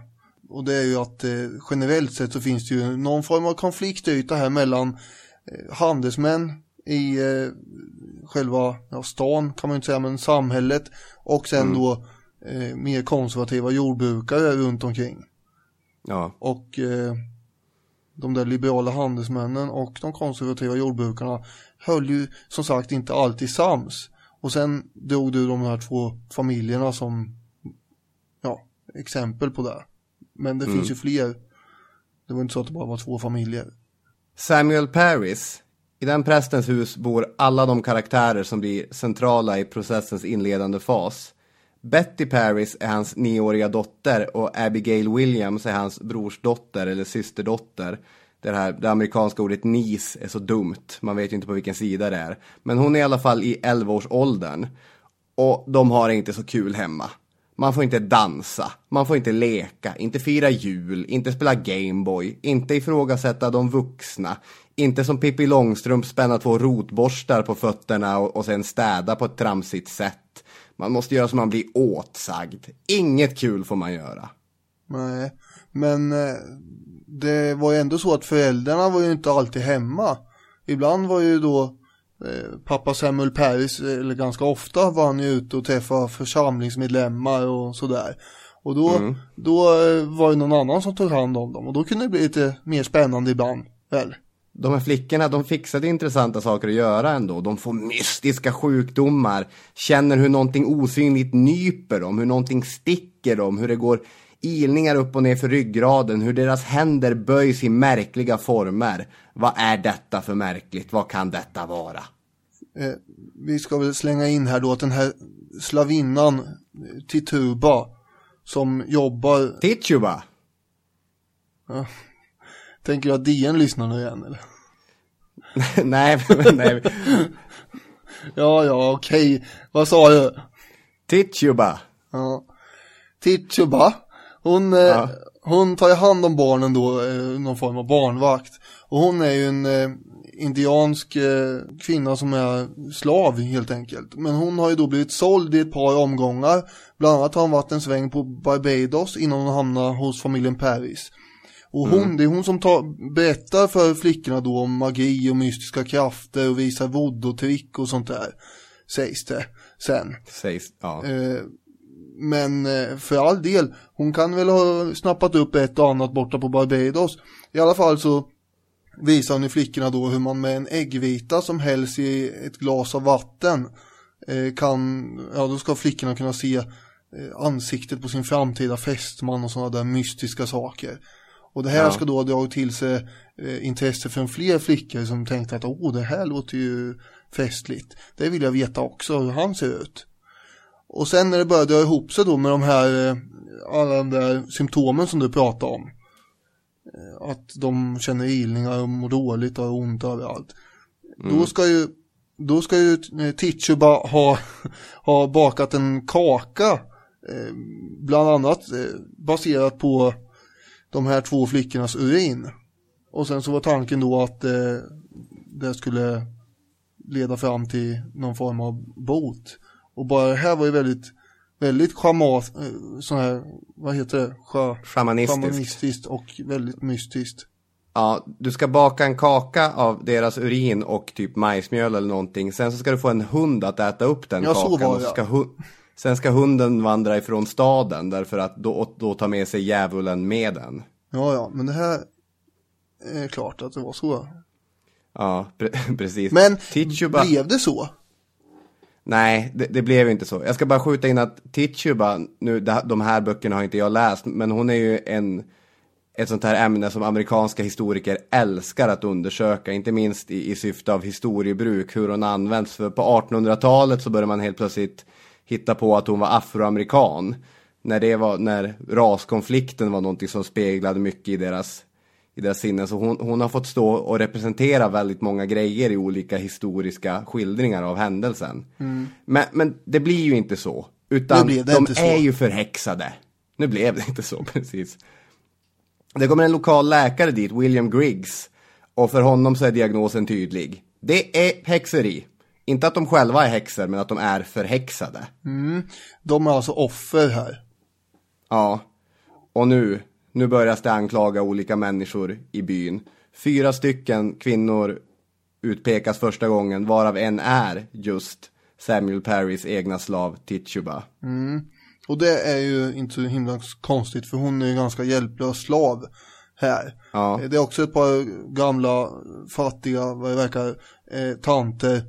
och det är ju att eh, generellt sett så finns det ju någon form av konfliktyta här mellan eh, handelsmän i själva ja, stan kan man ju inte säga men samhället och sen mm. då eh, mer konservativa jordbrukare runt omkring. Ja. Och eh, de där liberala handelsmännen och de konservativa jordbrukarna höll ju som sagt inte alltid sams. Och sen drog du de här två familjerna som ja, exempel på det. Men det mm. finns ju fler. Det var inte så att det bara var två familjer. Samuel Paris. I den prästens hus bor alla de karaktärer som blir centrala i processens inledande fas. Betty Paris är hans nioåriga dotter och Abigail Williams är hans brorsdotter eller systerdotter. Det här det amerikanska ordet nis är så dumt, man vet ju inte på vilken sida det är. Men hon är i alla fall i 11-årsåldern. Och de har inte så kul hemma. Man får inte dansa, man får inte leka, inte fira jul, inte spela Gameboy, inte ifrågasätta de vuxna, inte som Pippi Långstrump spänna två rotborstar på fötterna och, och sen städa på ett tramsigt sätt. Man måste göra som man blir åtsagd. Inget kul får man göra. Nej, men eh, det var ju ändå så att föräldrarna var ju inte alltid hemma. Ibland var ju då eh, pappa Samuel Paris, eller ganska ofta var han ju ute och träffade församlingsmedlemmar och sådär. Och då, Mm. då eh, var det någon annan som tog hand om dem och då kunde det bli lite mer spännande ibland, väl? De här flickorna, de fixade intressanta saker att göra ändå. De får mystiska sjukdomar, känner hur någonting osynligt nyper dem, hur någonting sticker dem, hur det går ilningar upp och ner för ryggraden, hur deras händer böjs i märkliga former. Vad är detta för märkligt? Vad kan detta vara? Eh, vi ska väl slänga in här då att den här slavinnan Tituba som jobbar, Tituba? ja, tänker du att DN lyssnar nu igen eller? *laughs* nej, nej. *laughs* Ja, ja, okej. Vad sa du? Tituba. Ja. Tituba. Hon, eh, Ja. hon tar ju hand om barnen då, eh, någon form av barnvakt. Och hon är ju en eh, indiansk eh, kvinna som är slav helt enkelt. Men hon har ju då blivit såld i ett par omgångar. Bland annat har hon varit en sväng på Barbados innan hon hamnar hos familjen Paris. Och hon, Mm. det är hon som tar, berättar för flickorna då om magi och mystiska krafter och visar voodoo-trick och sånt där. Sägs det sen. Sägs, ja. Eh, men eh, för all del, hon kan väl ha snappat upp ett och annat borta på Barbados. I alla fall så visar hon i flickorna då hur man med en äggvita som hälls i ett glas av vatten eh, kan, ja då ska flickorna kunna se eh, ansiktet på sin framtida fästman och sådana där mystiska saker. Och det här Ja. ska då dra till sig eh, intresse från fler flickor som tänkte att åh, det här låter ju festligt. Det vill jag veta också hur han ser ut. Och sen när det börjar dra ihop sig då med de här, eh, alla de där symptomen som du pratade om. Eh, Att de känner ilningar och mår dåligt och har ont överallt. Då ska ju, då ska ju eh, Tituba ha, *laughs* ha bakat en kaka. eh, Bland annat eh, baserat på de här två flickornas urin. Och sen så var tanken då att eh, det skulle leda fram till någon form av bot. Och bara det här var ju väldigt, väldigt schamat, eh, sån här, vad heter det? Scha, Shamanistiskt. Shamanistiskt och väldigt mystiskt. Ja, du ska baka en kaka av deras urin och typ majsmjöl eller någonting. Sen så ska du få en hund att äta upp den Ja, så kakan. var och det, så ska ja. Sen ska hunden vandra ifrån staden därför att då, då tar med sig djävulen med den. Ja, ja, men det här är klart att det var så. Ja, pre- *laughs* precis. Men Tituba... blev det så? Nej, det, det blev inte så. Jag ska bara skjuta in att Tituba, nu, de här böckerna har inte jag läst, men hon är ju en, ett sånt här ämne som amerikanska historiker älskar att undersöka, inte minst i, i syfte av historiebruk, hur hon används. För på 1800-talet så började man helt plötsligt hitta på att hon var afroamerikan. När, det var, när raskonflikten var någonting som speglade mycket i deras, i deras sinnen. Så hon, hon har fått stå och representera väldigt många grejer i olika historiska skildringar av händelsen. Mm. Men, men det blir ju inte så. Utan de inte så. är ju förhäxade. Nu blev det inte så, *laughs* precis. Det kommer en lokal läkare dit, William Griggs. Och för honom så är diagnosen tydlig. Det är häxeri. Inte att de själva är häxor, men att de är förhäxade. Mm. De är alltså offer här. Ja. Och nu, nu börjar det anklaga olika människor i byn. Fyra stycken kvinnor utpekas första gången, varav en är just Samuel Parrys egna slav Tituba. Mm. Och det är ju inte så himla konstigt för hon är ju ganska hjälplös slav här. Ja. Det är också ett par gamla fattiga, vad det verkar, eh, tanter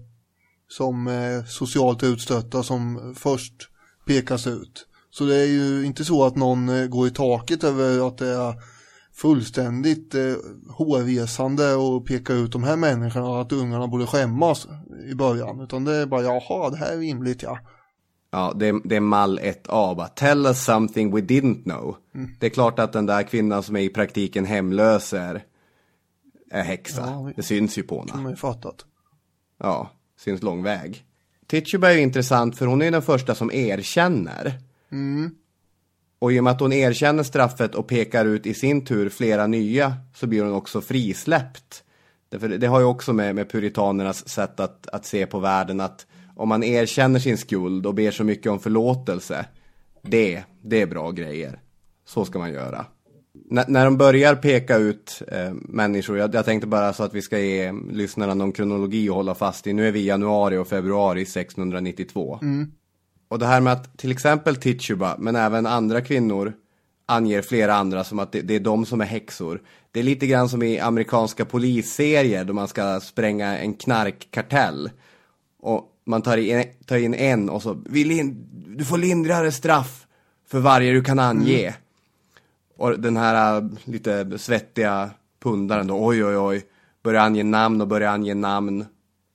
som är socialt utstötta som först pekas ut. Så det är ju inte så att någon eh, går i taket över att det är fullständigt eh, hårresande och peka ut de här människorna och att ungarna borde skämmas i början. Utan det är bara, jaha, det här är rimligt ja. Ja, det, är- det är mall 1A bara. Tell us something we didn't know. Mm. Det är klart att den där kvinnan som är i praktiken hemlös är, är häxa. Ja, Det syns ju på henne. man ju fattat. Ja, syns lång väg. Tituba är intressant för hon är ju den första som erkänner Mm. Och i och med att hon erkänner straffet och pekar ut i sin tur flera nya så blir hon också frisläppt. Därför det har ju också med, med puritanernas sätt att, att se på världen att om man erkänner sin skuld och ber så mycket om förlåtelse, det, det är bra grejer. Så ska man göra. N när de börjar peka ut eh, människor, jag, jag, tänkte bara så att vi ska ge lyssnarna någon kronologi att hålla fast i. Nu är vi i januari och februari 1692. Mm. Och det här med att till exempel Tituba, men även andra kvinnor anger flera andra som att det, det, är de som är häxor. Det är lite grann som i amerikanska polisserier då man ska spränga en knarkkartell. Och man tar in, tar in en och så, du får lindrigare straff för varje du kan ange. Mm. Och den här äh, lite svettiga pundaren då, oj oj oj, börjar ange namn och börjar ange namn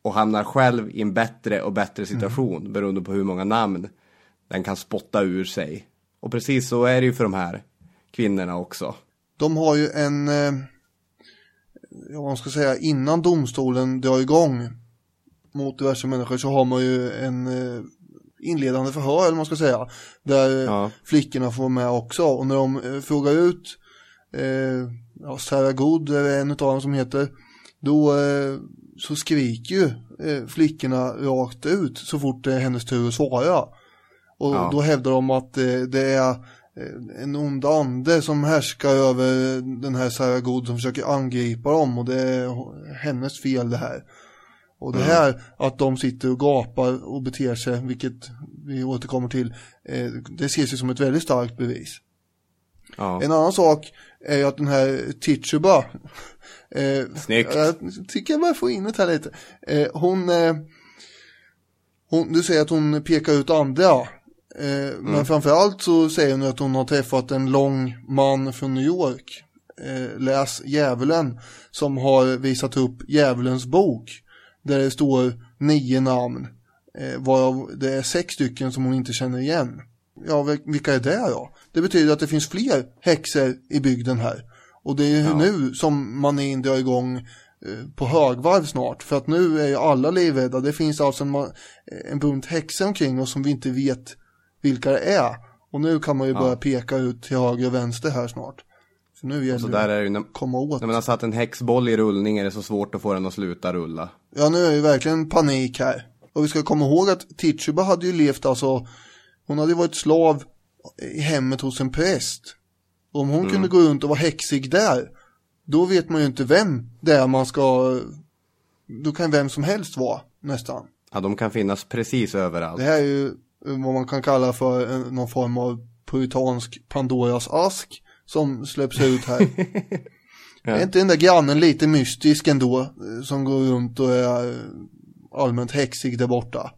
och hamnar själv i en bättre och bättre situation mm. beroende på hur många namn den kan spotta ur sig. Och precis så är det ju för de här kvinnorna också. De har ju en, eh, ja, vad ska säga, innan domstolen drar igång mot diverse människor så har man ju en eh, inledande förhör, eller man ska säga, där ja. flickorna får vara med också. Och när de eh, frågar ut, eh, ja, Sarah Good är en av dem som heter, då eh, så skriker ju eh, flickorna rakt ut så fort det är hennes tur att svara. Och ja. då hävdar de att eh, det är eh, en ond ande som härskar över den här Sarah God som försöker angripa dem och det är hennes fel det här. Och det mm. här mm. att de sitter och gapar och beter sig, vilket vi återkommer till, eh, det ses ju som ett väldigt starkt bevis. Ja. En annan sak är ju att den här Tituba, eh, Snyggt. Jag tycker jag bara får in det här lite. Eh, hon, eh, hon, du säger att hon pekar ut andra. Eh, mm. Men framförallt så säger hon att hon har träffat en lång man från New York. Eh, läs Djävulen. Som har visat upp Djävulens bok. Där det står nio namn. Eh, varav det är sex stycken som hon inte känner igen. Ja, vilka är det då? Det betyder att det finns fler häxor i bygden här. Och det är ja. nu som man är drar igång eh, på högvarv snart. För att nu är ju alla livrädda. Det finns alltså en, en bunt häxor omkring oss som vi inte vet vilka det är. Och nu kan man ju ja. börja peka ut till höger och vänster här snart. Så nu gäller det där är det när, komma åt. När man har satt en häxboll i rullning är det så svårt att få den att sluta rulla. Ja, nu är det verkligen panik här. Och vi ska komma ihåg att Tituba hade ju levt alltså, hon hade ju varit slav i hemmet hos en präst. Och om hon mm. kunde gå runt och vara häxig där, då vet man ju inte vem det är man ska, då kan vem som helst vara nästan. Ja, de kan finnas precis överallt. Det här är ju vad man kan kalla för någon form av puritansk Pandoras ask som släpps ut här. *laughs* ja. Är inte den där grannen lite mystisk ändå som går runt och är allmänt häxig där borta?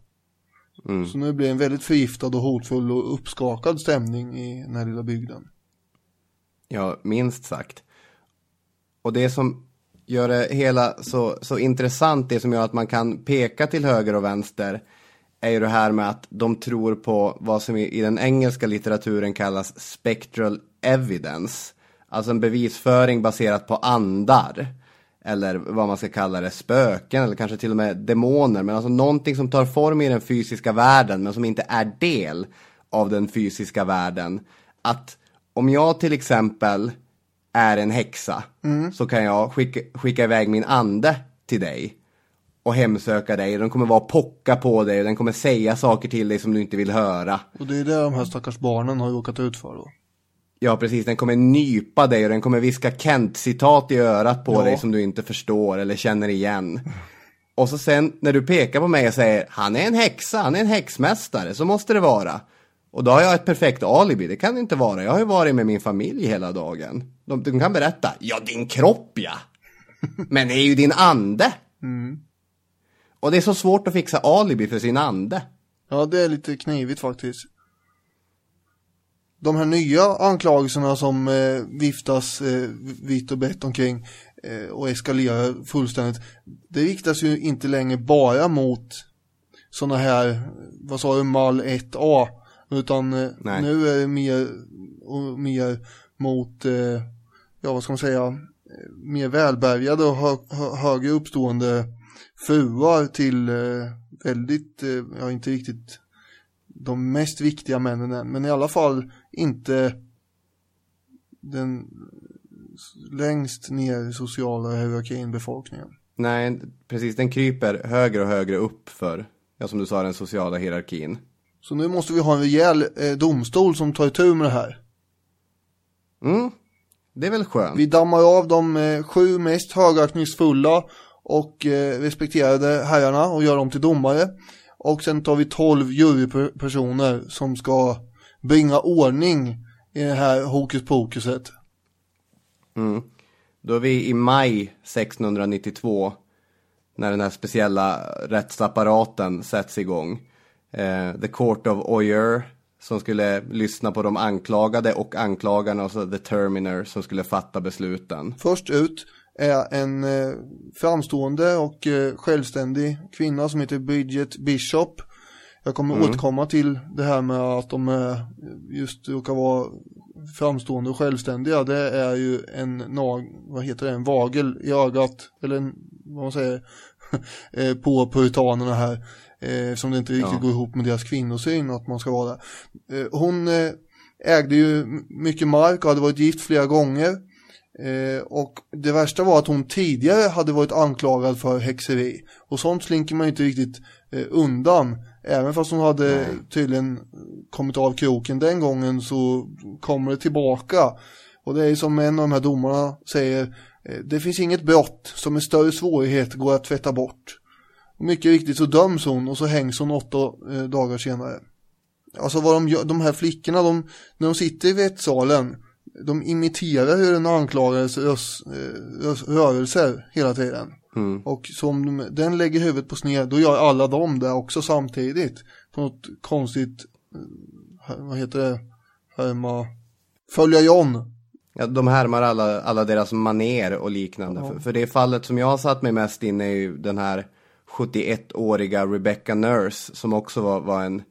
Mm. Så nu blir det en väldigt förgiftad och hotfull och uppskakad stämning i den här lilla bygden. Ja, minst sagt. Och det som gör det hela så, så intressant, det som gör att man kan peka till höger och vänster, är ju det här med att de tror på vad som i, den engelska litteraturen kallas spectral evidence. Alltså en bevisföring baserat på andar. Eller vad man ska kalla det, spöken eller kanske till och med demoner. Men alltså någonting som tar form i den fysiska världen men som inte är del av den fysiska världen. Att om jag till exempel är en häxa mm. så kan jag skicka, skicka iväg min ande till dig och hemsöka dig. Den kommer vara pocka på dig och den kommer säga saker till dig som du inte vill höra. Och det är det de här stackars barnen har råkat ut för då. Ja, precis. Den kommer nypa dig och den kommer viska Kent-citat i örat på ja. dig som du inte förstår eller känner igen. Och så sen när du pekar på mig och säger han är en häxa, han är en häxmästare, så måste det vara. Och då har jag ett perfekt alibi, det kan det inte vara. Jag har ju varit med min familj hela dagen. De, de kan berätta, ja din kropp ja. Men det är ju din ande. Mm. Och det är så svårt att fixa alibi för sin ande. Ja, det är lite knivigt faktiskt. De här nya anklagelserna som eh, viftas eh, vitt och brett omkring eh, och eskalerar fullständigt. Det riktas ju inte längre bara mot sådana här, vad sa du, mall 1A. Utan eh, nu är det mer och mer mot, eh, ja vad ska man säga, eh, mer välbärgade och hö högre uppstående fruar till väldigt, ja inte riktigt de mest viktiga männen än, men i alla fall inte den längst ner i sociala hierarkin befolkningen. Nej, precis. Den kryper högre och högre upp för, ja som du sa, den sociala hierarkin. Så nu måste vi ha en rejäl eh, domstol som tar itu med det här. Mm, det är väl skönt. Vi dammar av de eh, sju mest högaktningsfulla och eh, respekterade herrarna och gör dem till domare. Och sen tar vi tolv jurypersoner som ska bringa ordning i det här hokus pokuset. Mm. Då är vi i maj 1692 när den här speciella rättsapparaten sätts igång. Eh, The Court of Oyer som skulle lyssna på de anklagade och anklagarna och så The Terminer som skulle fatta besluten. Först ut är en eh, framstående och eh, självständig kvinna som heter Bridget Bishop. Jag kommer mm. återkomma till det här med att de eh, just råkar vara framstående och självständiga. Det är ju en nag, vad heter det, en vagel i ögat, eller en, vad man säger, *laughs* eh, på puritanerna här. Eh, som det inte riktigt ja. går ihop med deras kvinnosyn att man ska vara där. Hon ägde ju mycket mark och hade varit gift flera gånger. Eh, och det värsta var att hon tidigare hade varit anklagad för häxeri. Och sånt slinker man ju inte riktigt eh, undan. Även fast hon hade Nej. tydligen kommit av kroken den gången så kommer det tillbaka. Och det är som en av de här domarna säger, eh, det finns inget brott som med större svårighet går att tvätta bort. Och mycket riktigt så döms hon och så hängs hon åtta eh, dagar senare. Alltså vad de gör, de här flickorna, de, när de sitter i rättssalen de imiterar hur den anklagades rös, eh, rörelser hela tiden. Mm. Och som den lägger huvudet på sned, då gör alla de det också samtidigt. På något konstigt, eh, vad heter det, härma, följa John. Ja, de härmar alla, alla deras maner och liknande. Ja. För, för det fallet som jag har satt mig mest in är ju den här 71-åriga Rebecca Nurse som också var, var en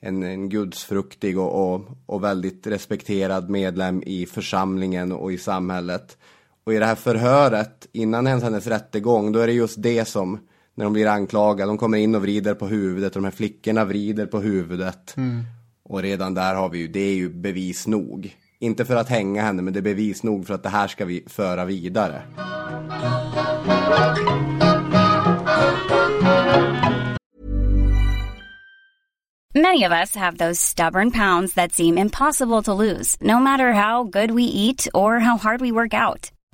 en, en gudsfruktig och, och, och, väldigt respekterad medlem i församlingen och i samhället. Och i det här förhöret, innan ens hennes rättegång, då är det just det som, när de blir anklagade, de kommer in och vrider på huvudet och de här flickorna vrider på huvudet. Mm. Och redan där har vi ju, det är ju bevis nog. Inte för att hänga henne, men det är bevis nog för att det här ska vi föra vidare. Many of us have those stubborn pounds that seem impossible to lose, no matter how good we eat or how hard we work out.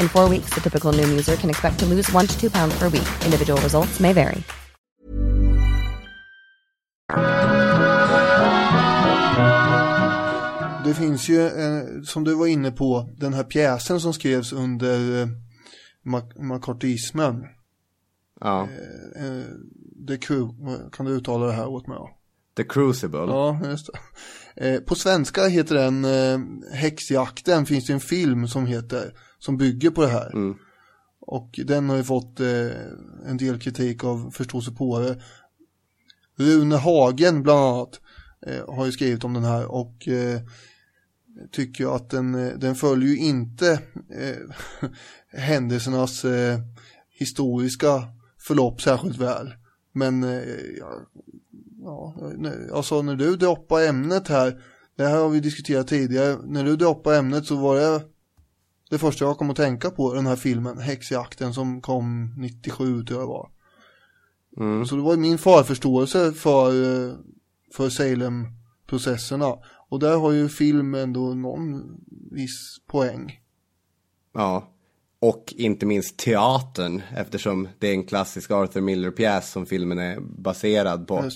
In four weeks, the typical Noom user can expect to lose one to two pounds per week. Individual results may vary. Det finns ju, eh, som du var inne på, den här pjäsen som skrevs under eh, makartismen. Ja. Eh, The Crew, kan du uttala det här åt mig? The Crucible. Ja, just det. På svenska heter den Häxjakten, finns det en film som heter, som bygger på det här. Mm. Och den har ju fått eh, en del kritik av förståsigpåare. Rune Hagen bland annat eh, har ju skrivit om den här och eh, tycker att den, eh, den följer ju inte eh, *laughs* händelsernas eh, historiska förlopp särskilt väl. Men ja, ja, alltså när du droppar ämnet här, det här har vi diskuterat tidigare, när du droppar ämnet så var det det första jag kom att tänka på den här filmen, Häxjakten som kom 97 tror jag var. Mm. Så det var min förförståelse för, för Salem-processerna. Och där har ju film ändå någon viss poäng. Ja, och inte minst teatern eftersom det är en klassisk Arthur Miller-pjäs som filmen är baserad på.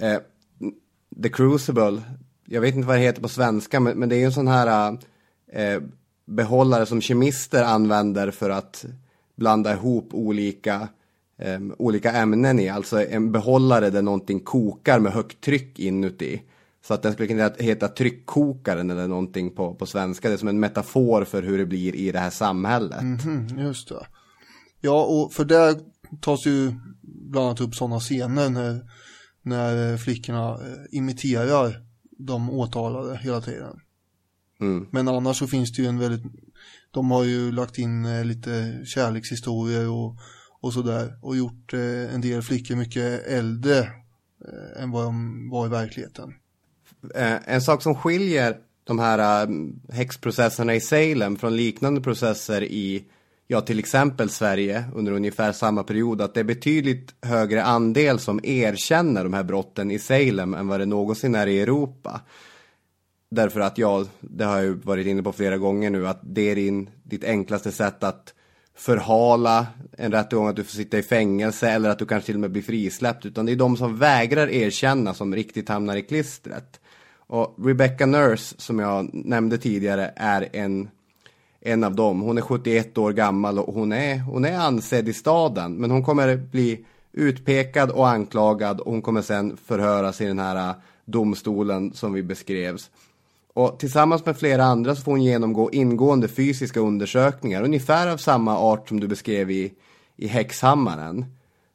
Eh, The Crucible, jag vet inte vad det heter på svenska men, men det är ju en sån här eh, behållare som kemister använder för att blanda ihop olika, um, olika ämnen i. Alltså en behållare där någonting kokar med högt tryck inuti. Så att den skulle kunna heta tryckkokaren eller någonting på, på svenska. Det är som en metafor för hur det blir i det här samhället. Mm -hmm, just det. Ja, och för där tas ju bland annat upp sådana scener när, när flickorna eh, imiterar de åtalade hela tiden. Mm. Men annars så finns det ju en väldigt, de har ju lagt in eh, lite kärlekshistorier och, och sådär och gjort eh, en del flickor mycket äldre eh, än vad de var i verkligheten. En sak som skiljer de här häxprocesserna i Salem från liknande processer i, ja till exempel Sverige under ungefär samma period, att det är betydligt högre andel som erkänner de här brotten i Salem än vad det någonsin är i Europa. Därför att jag, det har jag ju varit inne på flera gånger nu, att det är din, ditt enklaste sätt att förhala en rättegång, att du får sitta i fängelse eller att du kanske till och med blir frisläppt. Utan det är de som vägrar erkänna som riktigt hamnar i klistret. Och Rebecca Nurse, som jag nämnde tidigare, är en, en av dem. Hon är 71 år gammal och hon är, hon är ansedd i staden. Men hon kommer bli utpekad och anklagad och hon kommer sen förhöras i den här äh, domstolen som vi beskrevs. Och tillsammans med flera andra så får hon genomgå ingående fysiska undersökningar, ungefär av samma art som du beskrev i, i Häxhammaren.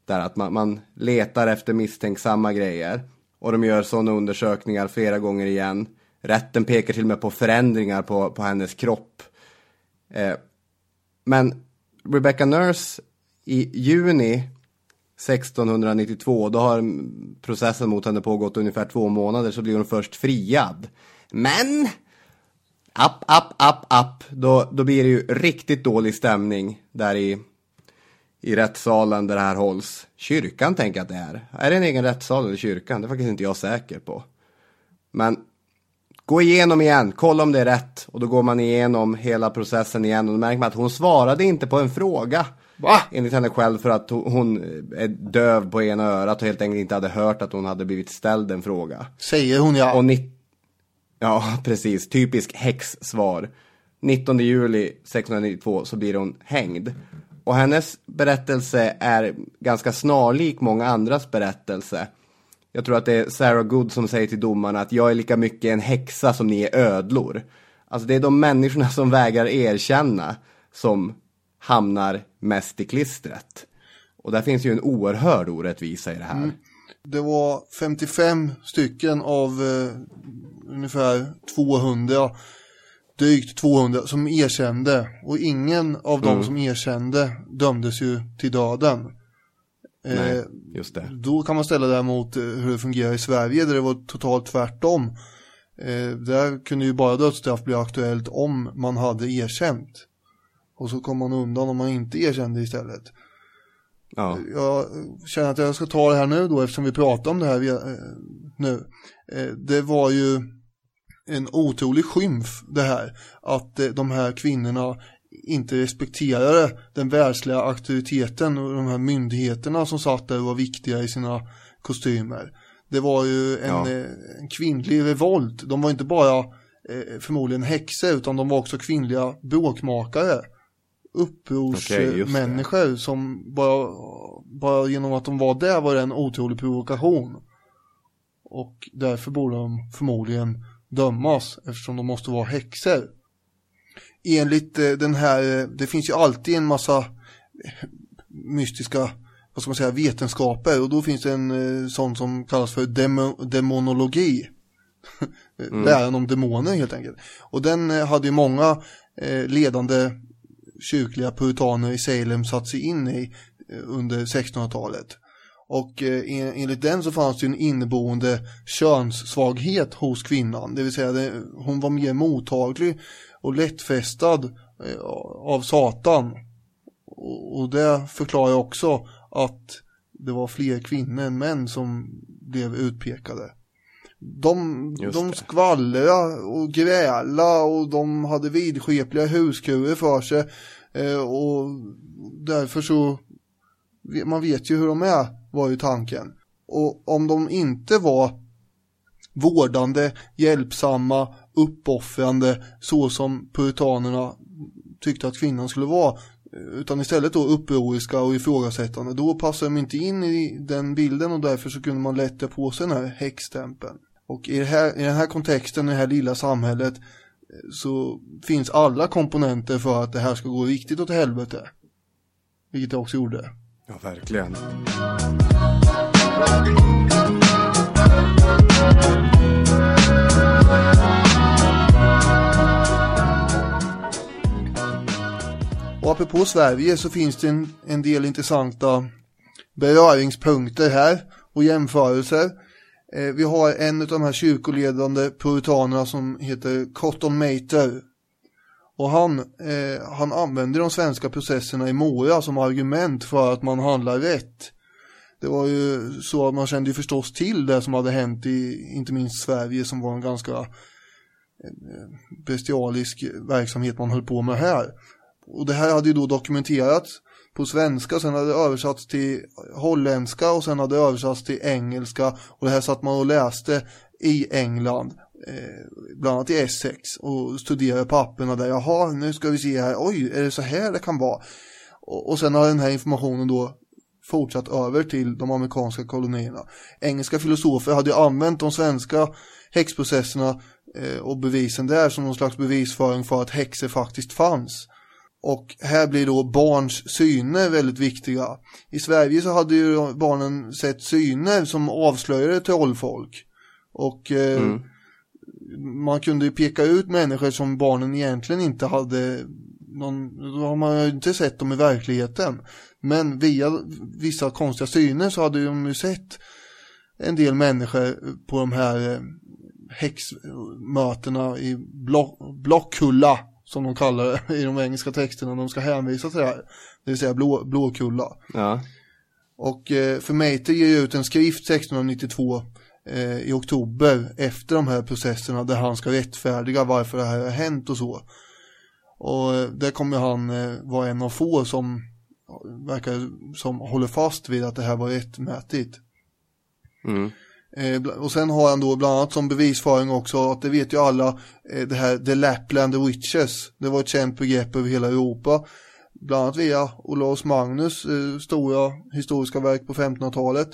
Där att man, man letar efter misstänksamma grejer. Och de gör sådana undersökningar flera gånger igen. Rätten pekar till och med på förändringar på, på hennes kropp. Eh, men Rebecca Nurse i juni 1692, då har processen mot henne pågått ungefär två månader, så blir hon först friad. Men, app, app, app, app, då, då blir det ju riktigt dålig stämning där i, i rättssalen där det här hålls. Kyrkan tänker jag att det är. Är det en egen rättssal eller kyrkan? Det är faktiskt inte jag säker på. Men gå igenom igen, kolla om det är rätt. Och då går man igenom hela processen igen och då märker man att hon svarade inte på en fråga. Va? Enligt henne själv för att hon är döv på ena örat och helt enkelt inte hade hört att hon hade blivit ställd en fråga. Säger hon ja. Och Ja, precis. Typisk häxsvar. 19 juli 1692 så blir hon hängd. Och hennes berättelse är ganska snarlik många andras berättelse. Jag tror att det är Sarah Good som säger till domarna att jag är lika mycket en häxa som ni är ödlor. Alltså det är de människorna som vägrar erkänna som hamnar mest i klistret. Och där finns ju en oerhörd orättvisa i det här. Mm. Det var 55 stycken av eh, ungefär 200, drygt 200 som erkände. Och ingen av mm. dem som erkände dömdes ju till döden. Nej, eh, just det. Då kan man ställa det mot eh, hur det fungerar i Sverige där det var totalt tvärtom. Eh, där kunde ju bara dödsstraff bli aktuellt om man hade erkänt. Och så kom man undan om man inte erkände istället. Ja. Jag känner att jag ska ta det här nu då eftersom vi pratar om det här nu. Det var ju en otrolig skymf det här att eh, de här kvinnorna inte respekterade den världsliga auktoriteten och de här myndigheterna som satt där och var viktiga i sina kostymer. Det var ju en, ja. en kvinnlig revolt. De var inte bara förmodligen häxor utan de var också kvinnliga bråkmakare upprorsmänniskor okay, som bara, bara genom att de var där var det en otrolig provokation. Och därför borde de förmodligen dömas eftersom de måste vara häxor. Enligt eh, den här, eh, det finns ju alltid en massa mystiska, vad ska man säga, vetenskaper och då finns det en eh, sån som kallas för demo, demonologi. *laughs* Mm. Läran om demoner helt enkelt. Och den eh, hade ju många eh, ledande kyrkliga puritaner i Salem satt sig in i eh, under 1600-talet. Och eh, enligt den så fanns det en inneboende könssvaghet hos kvinnan. Det vill säga det, hon var mer mottaglig och lättfästad eh, av Satan. Och, och det förklarar också att det var fler kvinnor än män som blev utpekade. De, de skvallrade och gräla och de hade vidskepliga huskurer för sig. Eh, och därför så, man vet ju hur de är, var ju tanken. Och om de inte var vårdande, hjälpsamma, uppoffrande så som puritanerna tyckte att kvinnan skulle vara utan istället då upproriska och ifrågasättande då passar de inte in i den bilden och därför så kunde man lätta på sig den här häxstämpeln. Och i, här, i den här kontexten, i det här lilla samhället så finns alla komponenter för att det här ska gå riktigt åt helvete. Vilket det också gjorde. Ja, verkligen. Och apropå Sverige så finns det en, en del intressanta beröringspunkter här och jämförelser. Eh, vi har en av de här kyrkoledande puritanerna som heter Cotton Mather. Och han, eh, han använder de svenska processerna i Mora som argument för att man handlar rätt. Det var ju så att man kände ju förstås till det som hade hänt i inte minst Sverige som var en ganska eh, bestialisk verksamhet man höll på med här. Och det här hade ju då dokumenterats på svenska, sen hade det översatts till holländska och sen hade det översatts till engelska och det här satt man och läste i England eh, bland annat i Essex och studerade papperna där, jaha nu ska vi se här, oj är det så här det kan vara och, och sen har den här informationen då fortsatt över till de amerikanska kolonierna. Engelska filosofer hade ju använt de svenska häxprocesserna eh, och bevisen där som någon slags bevisföring för att häxor faktiskt fanns. Och här blir då barns syner väldigt viktiga. I Sverige så hade ju barnen sett syner som avslöjade trollfolk. Och eh, mm man kunde ju peka ut människor som barnen egentligen inte hade någon, då har man ju inte sett dem i verkligheten. Men via vissa konstiga syner så hade de ju sett en del människor på de här eh, häxmötena i Block, som de kallar det i de engelska texterna de ska hänvisa till det här. Det vill säga blå, Blåkulla. Ja. Och eh, för Mater ger ut en skrift 1692 eh, i oktober efter de här processerna där han ska rättfärdiga varför det här har hänt och så. Och eh, där kommer han eh, vara en av få som verkar som håller fast vid att det här var rättmätigt. Mm. Eh, och sen har han då bland annat som bevisföring också att det vet ju alla eh, det här The Lapland Witches. Det var ett känt begrepp över hela Europa. Bland annat via Olaus Magnus eh, stora historiska verk på 1500-talet.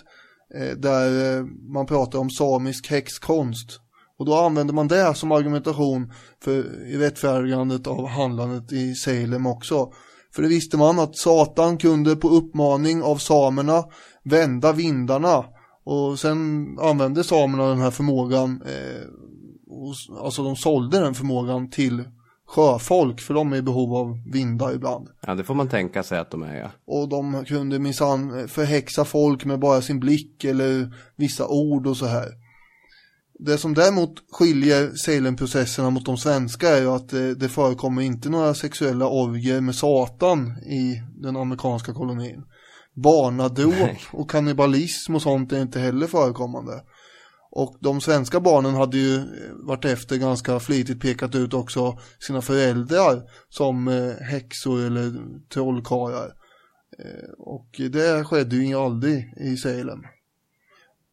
Eh, där eh, man pratar om samisk häxkonst. Och då använder man det som argumentation för rättfärdigandet av handlandet i Salem också. För det visste man att Satan kunde på uppmaning av samerna vända vindarna och sen använde samerna den här förmågan, eh, och, alltså de sålde den förmågan till sjöfolk för de är i behov av vindar ibland. Ja, det får man tänka sig att de är, ja. Och de kunde minsann förhäxa folk med bara sin blick eller vissa ord och så här. Det som däremot skiljer Salem-processerna mot de svenska är ju att det, det förekommer inte några sexuella orger med Satan i den amerikanska kolonin barnadop och kannibalism och sånt är inte heller förekommande. Och de svenska barnen hade ju varit efter ganska flitigt pekat ut också sina föräldrar som eh, häxor eller trollkarlar. Eh, och det skedde ju aldrig i Salem.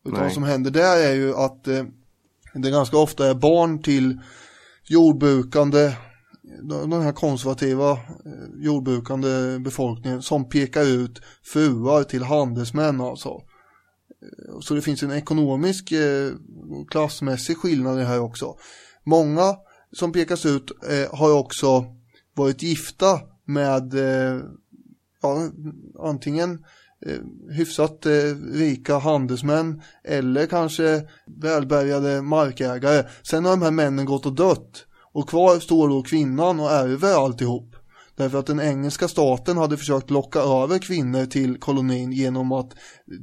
Utan vad som händer där är ju att eh, det ganska ofta är barn till jordbrukande den här konservativa eh, jordbrukande befolkningen som pekar ut fruar till handelsmän alltså. Eh, så det finns en ekonomisk eh, klassmässig skillnad i det här också. Många som pekas ut eh, har också varit gifta med ja, antingen hyfsat eh, rika handelsmän eller kanske välbärgade markägare. Sen har de här männen gått och dött och kvar står då kvinnan och ärver alltihop. Därför att den engelska staten hade försökt locka över kvinnor till kolonin genom att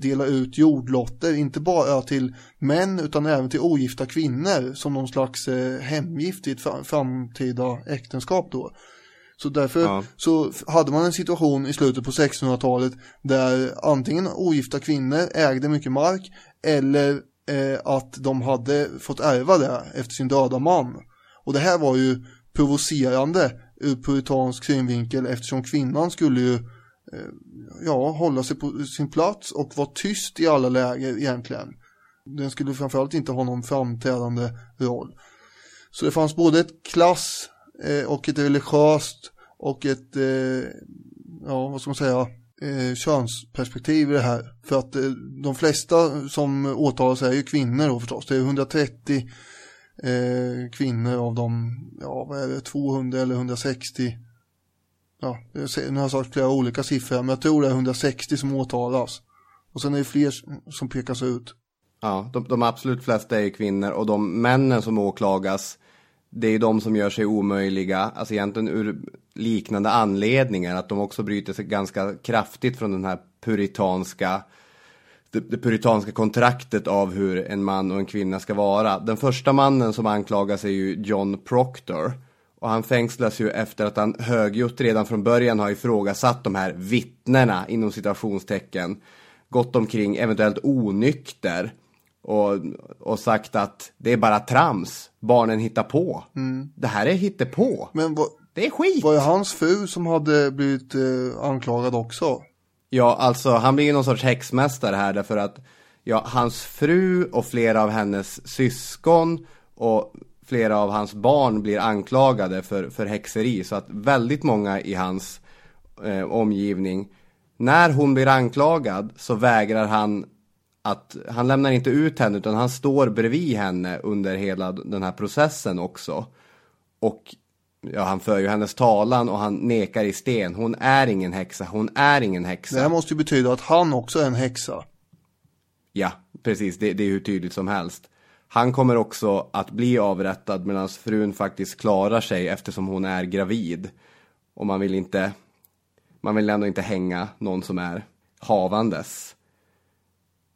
dela ut jordlotter, inte bara till män utan även till ogifta kvinnor som någon slags eh, hemgift i ett framtida äktenskap då. Så därför ja. så hade man en situation i slutet på 1600-talet där antingen ogifta kvinnor ägde mycket mark eller eh, att de hade fått ärva det efter sin döda man. Och det här var ju provocerande ur puritansk synvinkel eftersom kvinnan skulle ju eh, ja, hålla sig på sin plats och vara tyst i alla läger egentligen. Den skulle framförallt inte ha någon framträdande roll. Så det fanns både ett klass eh, och ett religiöst och ett, eh, ja vad ska man säga, eh, könsperspektiv i det här. För att de flesta som åtalas är ju kvinnor då förstås. Det är 130 eh, kvinnor av de, ja vad är det, 200 eller 160 ja, nu har jag sagt flera olika siffror men jag tror det är 160 som åtalas. Och sen är det fler som pekas ut. Ja, de, de absolut flesta är ju kvinnor och de männen som åklagas det är de som gör sig omöjliga, alltså egentligen ur liknande anledningar, att de också bryter sig ganska kraftigt från den här puritanska det, det puritanska kontraktet av hur en man och en kvinna ska vara. Den första mannen som anklagas är ju John Proctor. Och han fängslas ju efter att han högljutt redan från början har ifrågasatt de här vittnena inom citationstecken. Gått omkring eventuellt onykter. Och, och sagt att det är bara trams, barnen hittar på. Mm. Det här är hittepå. Men vad, det är skit. Var det hans fru som hade blivit eh, anklagad också? Ja, alltså han blir ju någon sorts häxmästare här därför att ja, hans fru och flera av hennes syskon och flera av hans barn blir anklagade för, för häxeri. Så att väldigt många i hans eh, omgivning, när hon blir anklagad så vägrar han att, han lämnar inte ut henne utan han står bredvid henne under hela den här processen också. Och ja, han för ju hennes talan och han nekar i sten. Hon är ingen häxa, hon är ingen häxa. Det här måste ju betyda att han också är en häxa. Ja, precis, det, det är hur tydligt som helst. Han kommer också att bli avrättad medan frun faktiskt klarar sig eftersom hon är gravid. Och man vill inte, man vill ändå inte hänga någon som är havandes.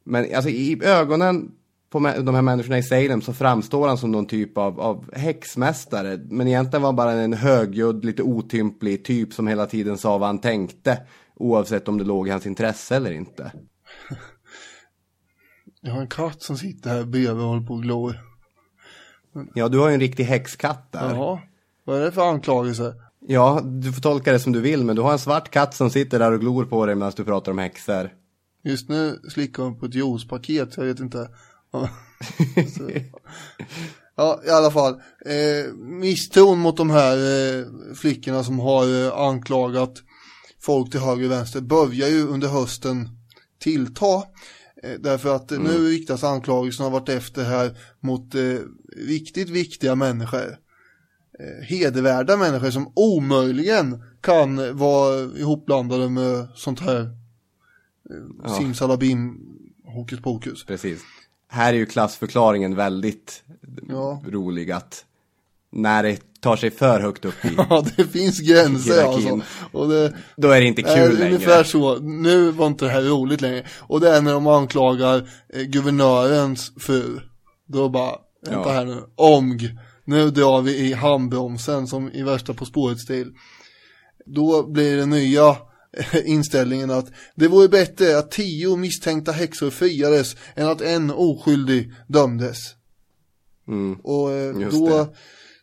Men alltså i ögonen på de här människorna i Salem så framstår han som någon typ av, av häxmästare. Men egentligen var han bara en högljudd, lite otymplig typ som hela tiden sa vad han tänkte. Oavsett om det låg i hans intresse eller inte. *laughs* Jag har en katt som sitter här bredvid och håller på och glor. Ja, du har ju en riktig häxkatt där. Jaha, vad är det för anklagelse? Ja, du får tolka det som du vill, men du har en svart katt som sitter där och glor på dig medan du pratar om häxor. Just nu slickar hon på ett juicepaket, jag vet inte ja, i alla fall. Eh, misstron mot de här eh, flickorna som har eh, anklagat folk till höger och vänster börjar ju under hösten tillta. Eh, därför att mm. nu riktas anklagelserna varit efter här mot eh, riktigt viktiga människor. Eh, hedervärda människor som omöjligen kan vara ihopblandade med sånt här eh, ja. simsalabim hokus pokus. Precis här är ju klassförklaringen väldigt ja. rolig att när det tar sig för högt upp i *laughs* Ja, det finns gränser alltså. Och det, Då är det inte kul är längre. Ungefär så. Nu var inte det här roligt längre. Och det är när de anklagar eh, guvernörens fru. Då bara, vänta ja. här nu, omg. Nu drar vi i handbromsen som i värsta På spåret-stil. Då blir det nya *laughs* inställningen att det vore bättre att tio misstänkta häxor friades än att en oskyldig dömdes. Mm, och eh, då det.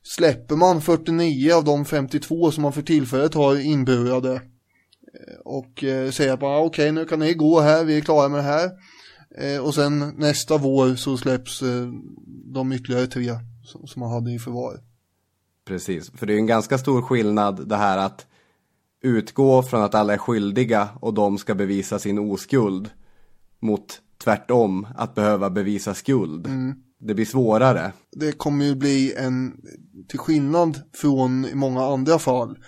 släpper man 49 av de 52 som man för tillfället har inburade. Eh, och eh, säger bara okej okay, nu kan ni gå här, vi är klara med det här. Och sen nästa vår så släpps de ytterligare tre som, som man hade i förvar. Precis, för det är en ganska stor skillnad det här att utgå från att alla är skyldiga och de ska bevisa sin oskuld mot tvärtom att behöva bevisa skuld. Mm. Det blir svårare. Det kommer ju bli en, till skillnad från i många andra fall,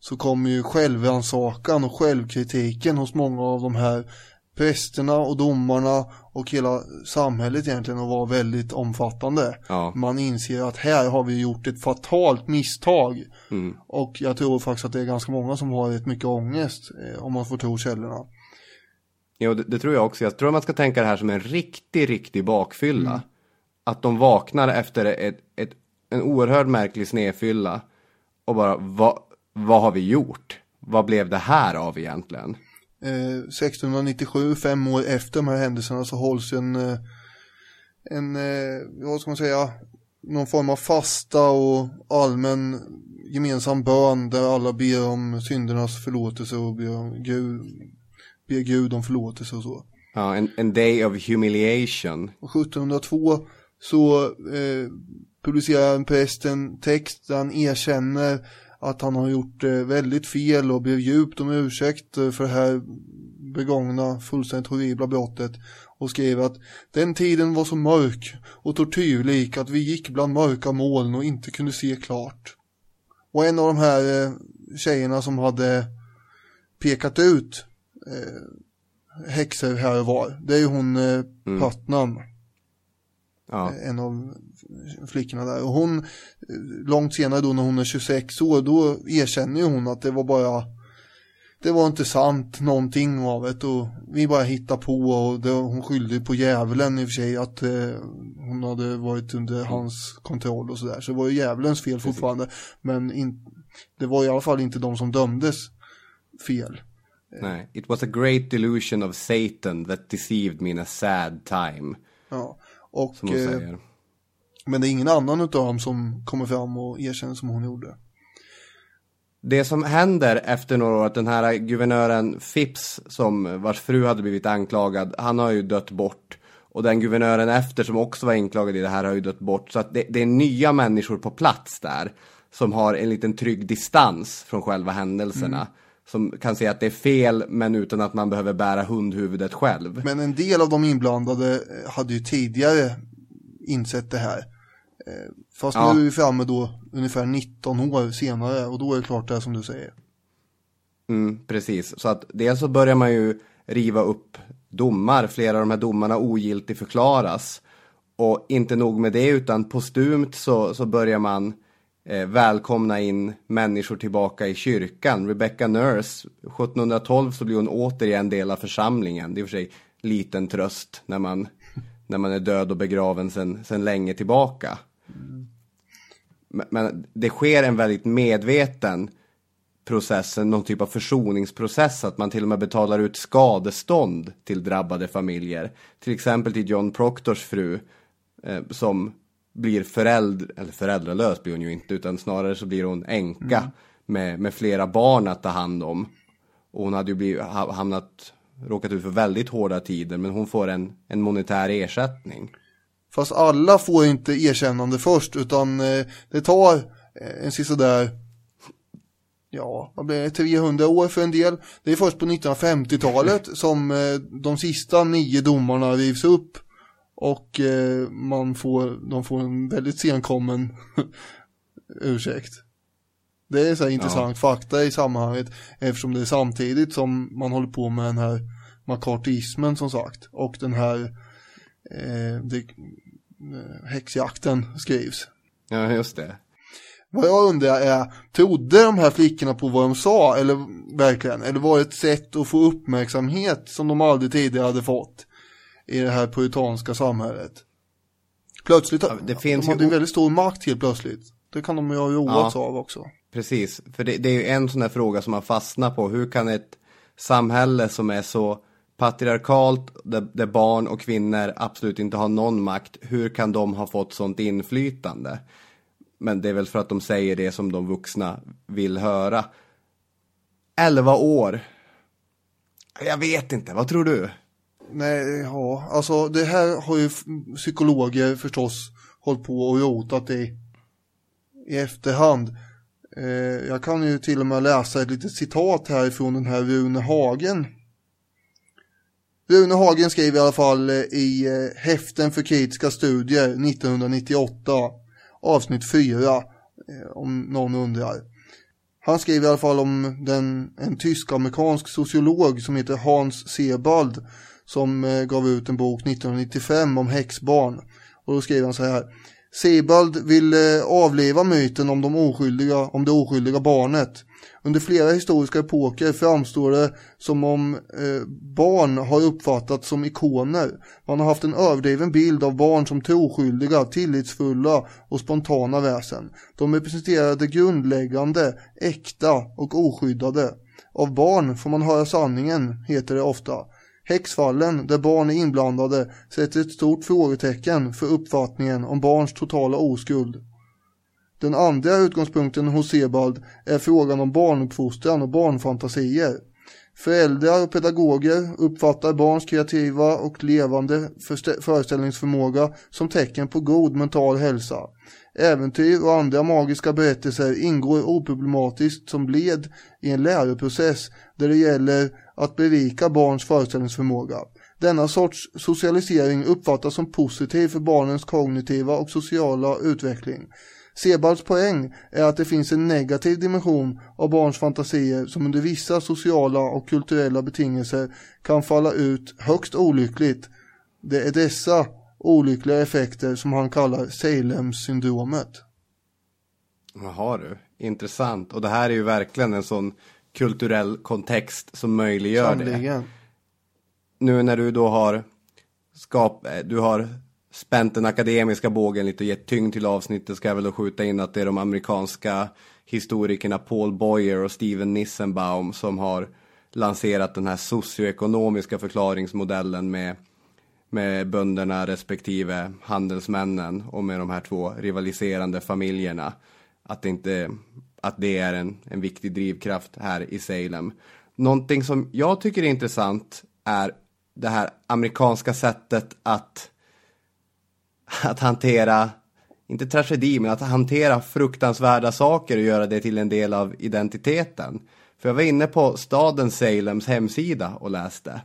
så kommer ju självrannsakan och självkritiken hos många av de här prästerna och domarna och hela samhället egentligen att vara väldigt omfattande. Ja. Man inser att här har vi gjort ett fatalt misstag. Mm. Och jag tror faktiskt att det är ganska många som har rätt mycket ångest eh, om man får tro källorna. Jo, det, det tror jag också. Jag tror man ska tänka det här som en riktig, riktig bakfylla. Mm. Att de vaknar efter ett, ett, en oerhört märklig snedfylla och bara, vad, vad har vi gjort? Vad blev det här av egentligen? Eh, 1697, fem år efter de här händelserna så hålls en, eh, en eh, vad ska man säga, någon form av fasta och allmän gemensam bön där alla ber om syndernas förlåtelse och ber, om Gud, ber Gud om förlåtelse och så. Ja, en, en day of humiliation. Och 1702 så eh, publicerar en präst en text där han erkänner att han har gjort eh, väldigt fel och ber djupt om ursäkt eh, för det här begångna fullständigt horribla brottet och skrev att den tiden var så mörk och tortyrlik att vi gick bland mörka moln och inte kunde se klart. Och en av de här eh, tjejerna som hade pekat ut eh, häxor här och var, det är ju hon eh, Mm. Putnam. Ja. En av flickorna där. Och hon, långt senare då när hon är 26 år, då erkänner ju hon att det var bara det var inte sant någonting av det och vi bara hittar på och det, hon skyllde på djävulen i och för sig att eh, hon hade varit under hans kontroll och sådär. Så det var ju djävulens fel fortfarande. Men in, det var i alla fall inte de som dömdes fel. Nej, it was a great delusion of Satan that deceived me in a sad time. Ja, och, Som hon eh, säger. men det är ingen annan av dem som kommer fram och erkänner som hon gjorde. Det som händer efter några år, att den här guvernören Phipps, som vars fru hade blivit anklagad, han har ju dött bort. Och den guvernören efter som också var anklagad i det här har ju dött bort. Så att det, det är nya människor på plats där. Som har en liten trygg distans från själva händelserna. Mm. Som kan säga att det är fel, men utan att man behöver bära hundhuvudet själv. Men en del av de inblandade eh, hade ju tidigare insett det här. Eh, Fast Ja. nu är vi framme då ungefär 19 år senare och då är det klart det är som du säger. Mm, precis, så att dels så börjar man ju riva upp domar, flera av de här domarna ogiltigt förklaras. Och inte nog med det, utan postumt så, så börjar man eh, välkomna in människor tillbaka i kyrkan. Rebecca Nurse, 1712 så blir hon återigen del av församlingen. Det är i och för sig liten tröst när man, när man är död och begraven sedan sen länge tillbaka. Mm. Men, men det sker en väldigt medveten processen, någon typ av försoningsprocess, att man till och med betalar ut skadestånd till drabbade familjer. Till exempel till John Proctors fru, eh, som blir förälder, eller föräldralös blir hon ju inte, utan snarare så blir hon änka Mm. med, med flera barn att ta hand om. Och hon hade ju blivit, ha- hamnat, råkat ut för väldigt hårda tider, men hon får en, en monetär ersättning. Fast alla får inte erkännande först utan eh, det tar eh, en sådär Ja, vad blir det? 300 år för en del. Det är först på 1950-talet som eh, de sista nio domarna rivs upp och eh, man får, de får en väldigt senkommen *laughs* ursäkt. Det är så intressant fakta i sammanhanget eftersom det är samtidigt som man håller på med den här makartismen som sagt och den här eh, det, eh, häxjakten skrivs. Ja, just det. Vad jag undrar är, trodde de här flickorna på vad de sa, eller verkligen, eller var det ett sätt att få uppmärksamhet som de aldrig tidigare hade fått i det här puritanska samhället? Plötsligt, det finns de ju hade en o- väldigt stor makt helt plötsligt. Det kan de ju ha roats Ja. av också. Precis, för det, det är ju en sån här fråga som man fastnar på. Hur kan ett samhälle som är så patriarkalt, där, där barn och kvinnor absolut inte har någon makt, hur kan de ha fått sånt inflytande? Men det är väl för att de säger det som de vuxna vill höra. 11 år. Jag vet inte, vad tror du? Nej, ja, alltså det här har ju psykologer förstås hållit på och rotat i, i efterhand. Eh, jag kan ju till och med läsa ett litet citat här från den här Rune Hagen. Rune Hagen skrev i alla fall eh, i eh, Häften för kritiska studier 1998, avsnitt 4, eh, om någon undrar. Han skriver i alla fall om den, en tysk-amerikansk sociolog som heter Hans Sebald som eh, gav ut en bok 1995 om häxbarn. Och då skriver han så här. Sebald vill eh, avliva myten om, de oskyldiga, om det oskyldiga barnet. Under flera historiska epoker framstår det som om eh, barn har uppfattats som ikoner. Man har haft en överdriven bild av barn som till oskyldiga, tillitsfulla och spontana väsen. De representerar det grundläggande, äkta och oskyddade. Av barn får man höra sanningen, heter det ofta. Häxfallen, där barn är inblandade, sätter ett stort frågetecken för uppfattningen om barns totala oskuld. Den andra utgångspunkten hos Sebald är frågan om barnuppfostran och barnfantasier. Föräldrar och pedagoger uppfattar barns kreativa och levande föreställningsförmåga som tecken på god mental hälsa. Äventyr och andra magiska berättelser ingår oproblematiskt som led i en läroprocess där det gäller att berika barns föreställningsförmåga. Denna sorts socialisering uppfattas som positiv för barnens kognitiva och sociala utveckling. Sebalds poäng är att det finns en negativ dimension av barns fantasier som under vissa sociala och kulturella betingelser kan falla ut högst olyckligt. Det är dessa olyckliga effekter som han kallar Salem-syndromet. Jaha du, intressant. Och det här är ju verkligen en sån kulturell kontext som möjliggör Sannligen. det. Nu när du då har skap, du har spänt den akademiska bågen lite och gett tyngd till avsnittet ska jag väl då skjuta in att det är de amerikanska historikerna Paul Boyer och Steven Nissenbaum som har lanserat den här socioekonomiska förklaringsmodellen med, med bönderna respektive handelsmännen och med de här två rivaliserande familjerna. Att det, inte, att det är en, en viktig drivkraft här i Salem. Någonting som jag tycker är intressant är det här amerikanska sättet att att hantera, inte tragedi, men att hantera fruktansvärda saker och göra det till en del av identiteten. För jag var inne på staden Salems hemsida och läste.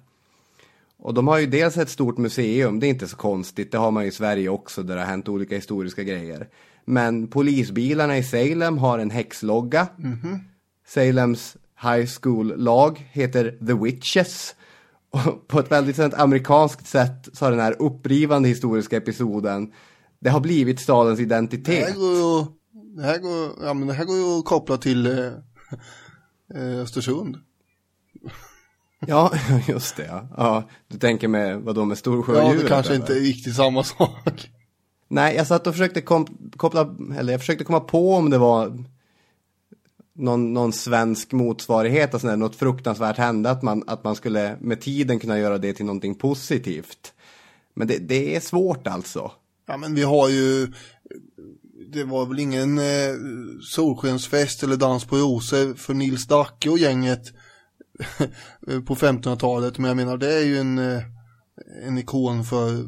Och de har ju dels ett stort museum, det är inte så konstigt, det har man ju i Sverige också där det har hänt olika historiska grejer. Men polisbilarna i Salem har en häxlogga. Mm -hmm. Salems High School-lag heter The Witches. Och på ett väldigt sånt amerikanskt sätt så har den här upprivande historiska episoden det har blivit stadens identitet. Det här går ju, det här går, ja, men det här går ju att koppla till eh, eh Östersund. Ja, *laughs* just det. Ja. ja. Du tänker med, vad då med Storsjöodjuret? Ja, det kanske eller? inte är riktigt samma sak. Nej, jag satt och försökte koppla, eller jag försökte komma på om det var någon, någon svensk motsvarighet, alltså något fruktansvärt hände, att man, att man skulle med tiden kunna göra det till någonting positivt. Men det, det är svårt alltså. Ja, men vi har ju, det var väl ingen eh, solskensfest eller dans på rosor för Nils Dacke och gänget *laughs* på 1500-talet, men jag menar det är ju en, eh, en ikon för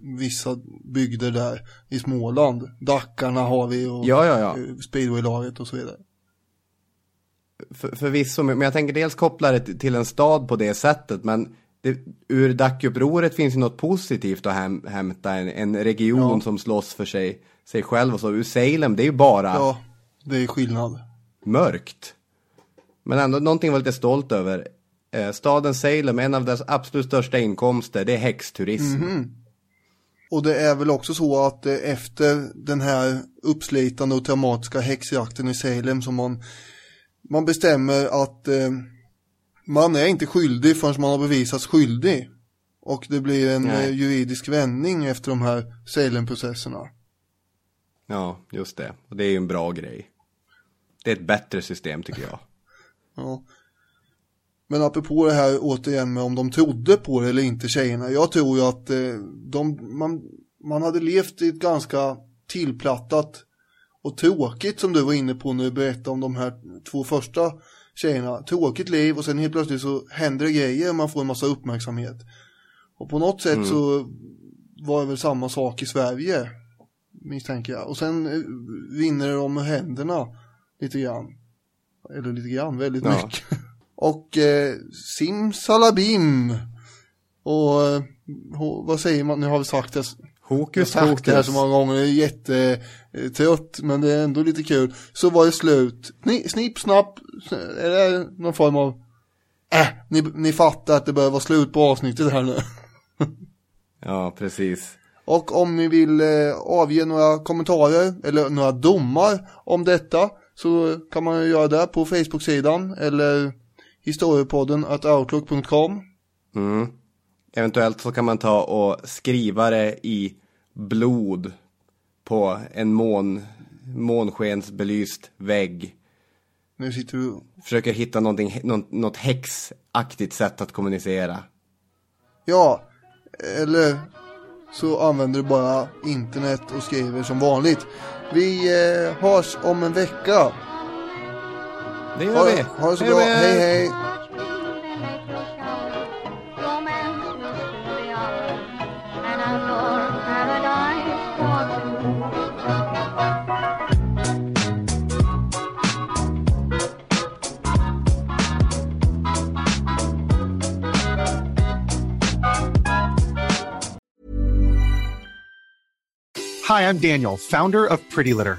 vissa bygder där i Småland. Dackarna har vi och ja, ja, ja. Eh, speedwaylaget och så vidare för, förvisso, men jag tänker dels koppla det till en stad på det sättet, men det, ur Dackupproret finns ju något positivt att häm, hämta, en, en region ja. som slåss för sig, sig själv och så. Ur Salem, det är ju bara... Ja, det är skillnad. Mörkt. Men ändå någonting var lite stolt över. Eh, staden Salem, en av dess absolut största inkomster, det är häxturism. Mm -hmm. Och det är väl också så att eh, efter den här uppslitande och traumatiska häxjakten i Salem som man man bestämmer att eh, man är inte skyldig förrän man har bevisats skyldig. Och det blir en eh, juridisk vändning efter de här Salem-processerna. Ja, just det. Och det är ju en bra grej. Det är ett bättre system tycker jag. ja. Men apropå det här återigen med om de trodde på det eller inte tjejerna. Jag tror ju att eh, de, man, man hade levt i ett ganska tillplattat och tråkigt som du var inne på när du berättade om de här två första tjejerna. Tråkigt liv och sen helt plötsligt så händer det grejer och man får en massa uppmärksamhet. Och på något sätt mm. så var det väl samma sak i Sverige misstänker jag. Och sen eh, vinner de händerna lite grann. Eller lite grann, väldigt ja. mycket. *laughs* Och eh, simsalabim. Och, eh, vad säger man, nu har vi sagt det. Hokus Jag har sagt det här så många gånger, det är jättetrött men det är ändå lite kul. Så var det slut. Ni, snipp, snapp, är det någon form av, äh, ni, ni fattar att det börjar vara slut på avsnittet här nu. *laughs* Ja, precis. Och om ni vill eh, avge några kommentarer eller några domar om detta så kan man ju göra det på Facebook-sidan eller historiepodden at outlook.com. Mm. Eventuellt så kan man ta och skriva det i blod på en mån, månskensbelyst vägg. Nu sitter du Försöker hitta någonting, något, något häxaktigt sätt att kommunicera. Ja, eller så använder du bara internet och skriver som vanligt. Vi eh, hörs om en vecka. Det Ha, vi. ha det så Hej bra. med. Hej hej. Hi, I'm Daniel, founder of Pretty Litter.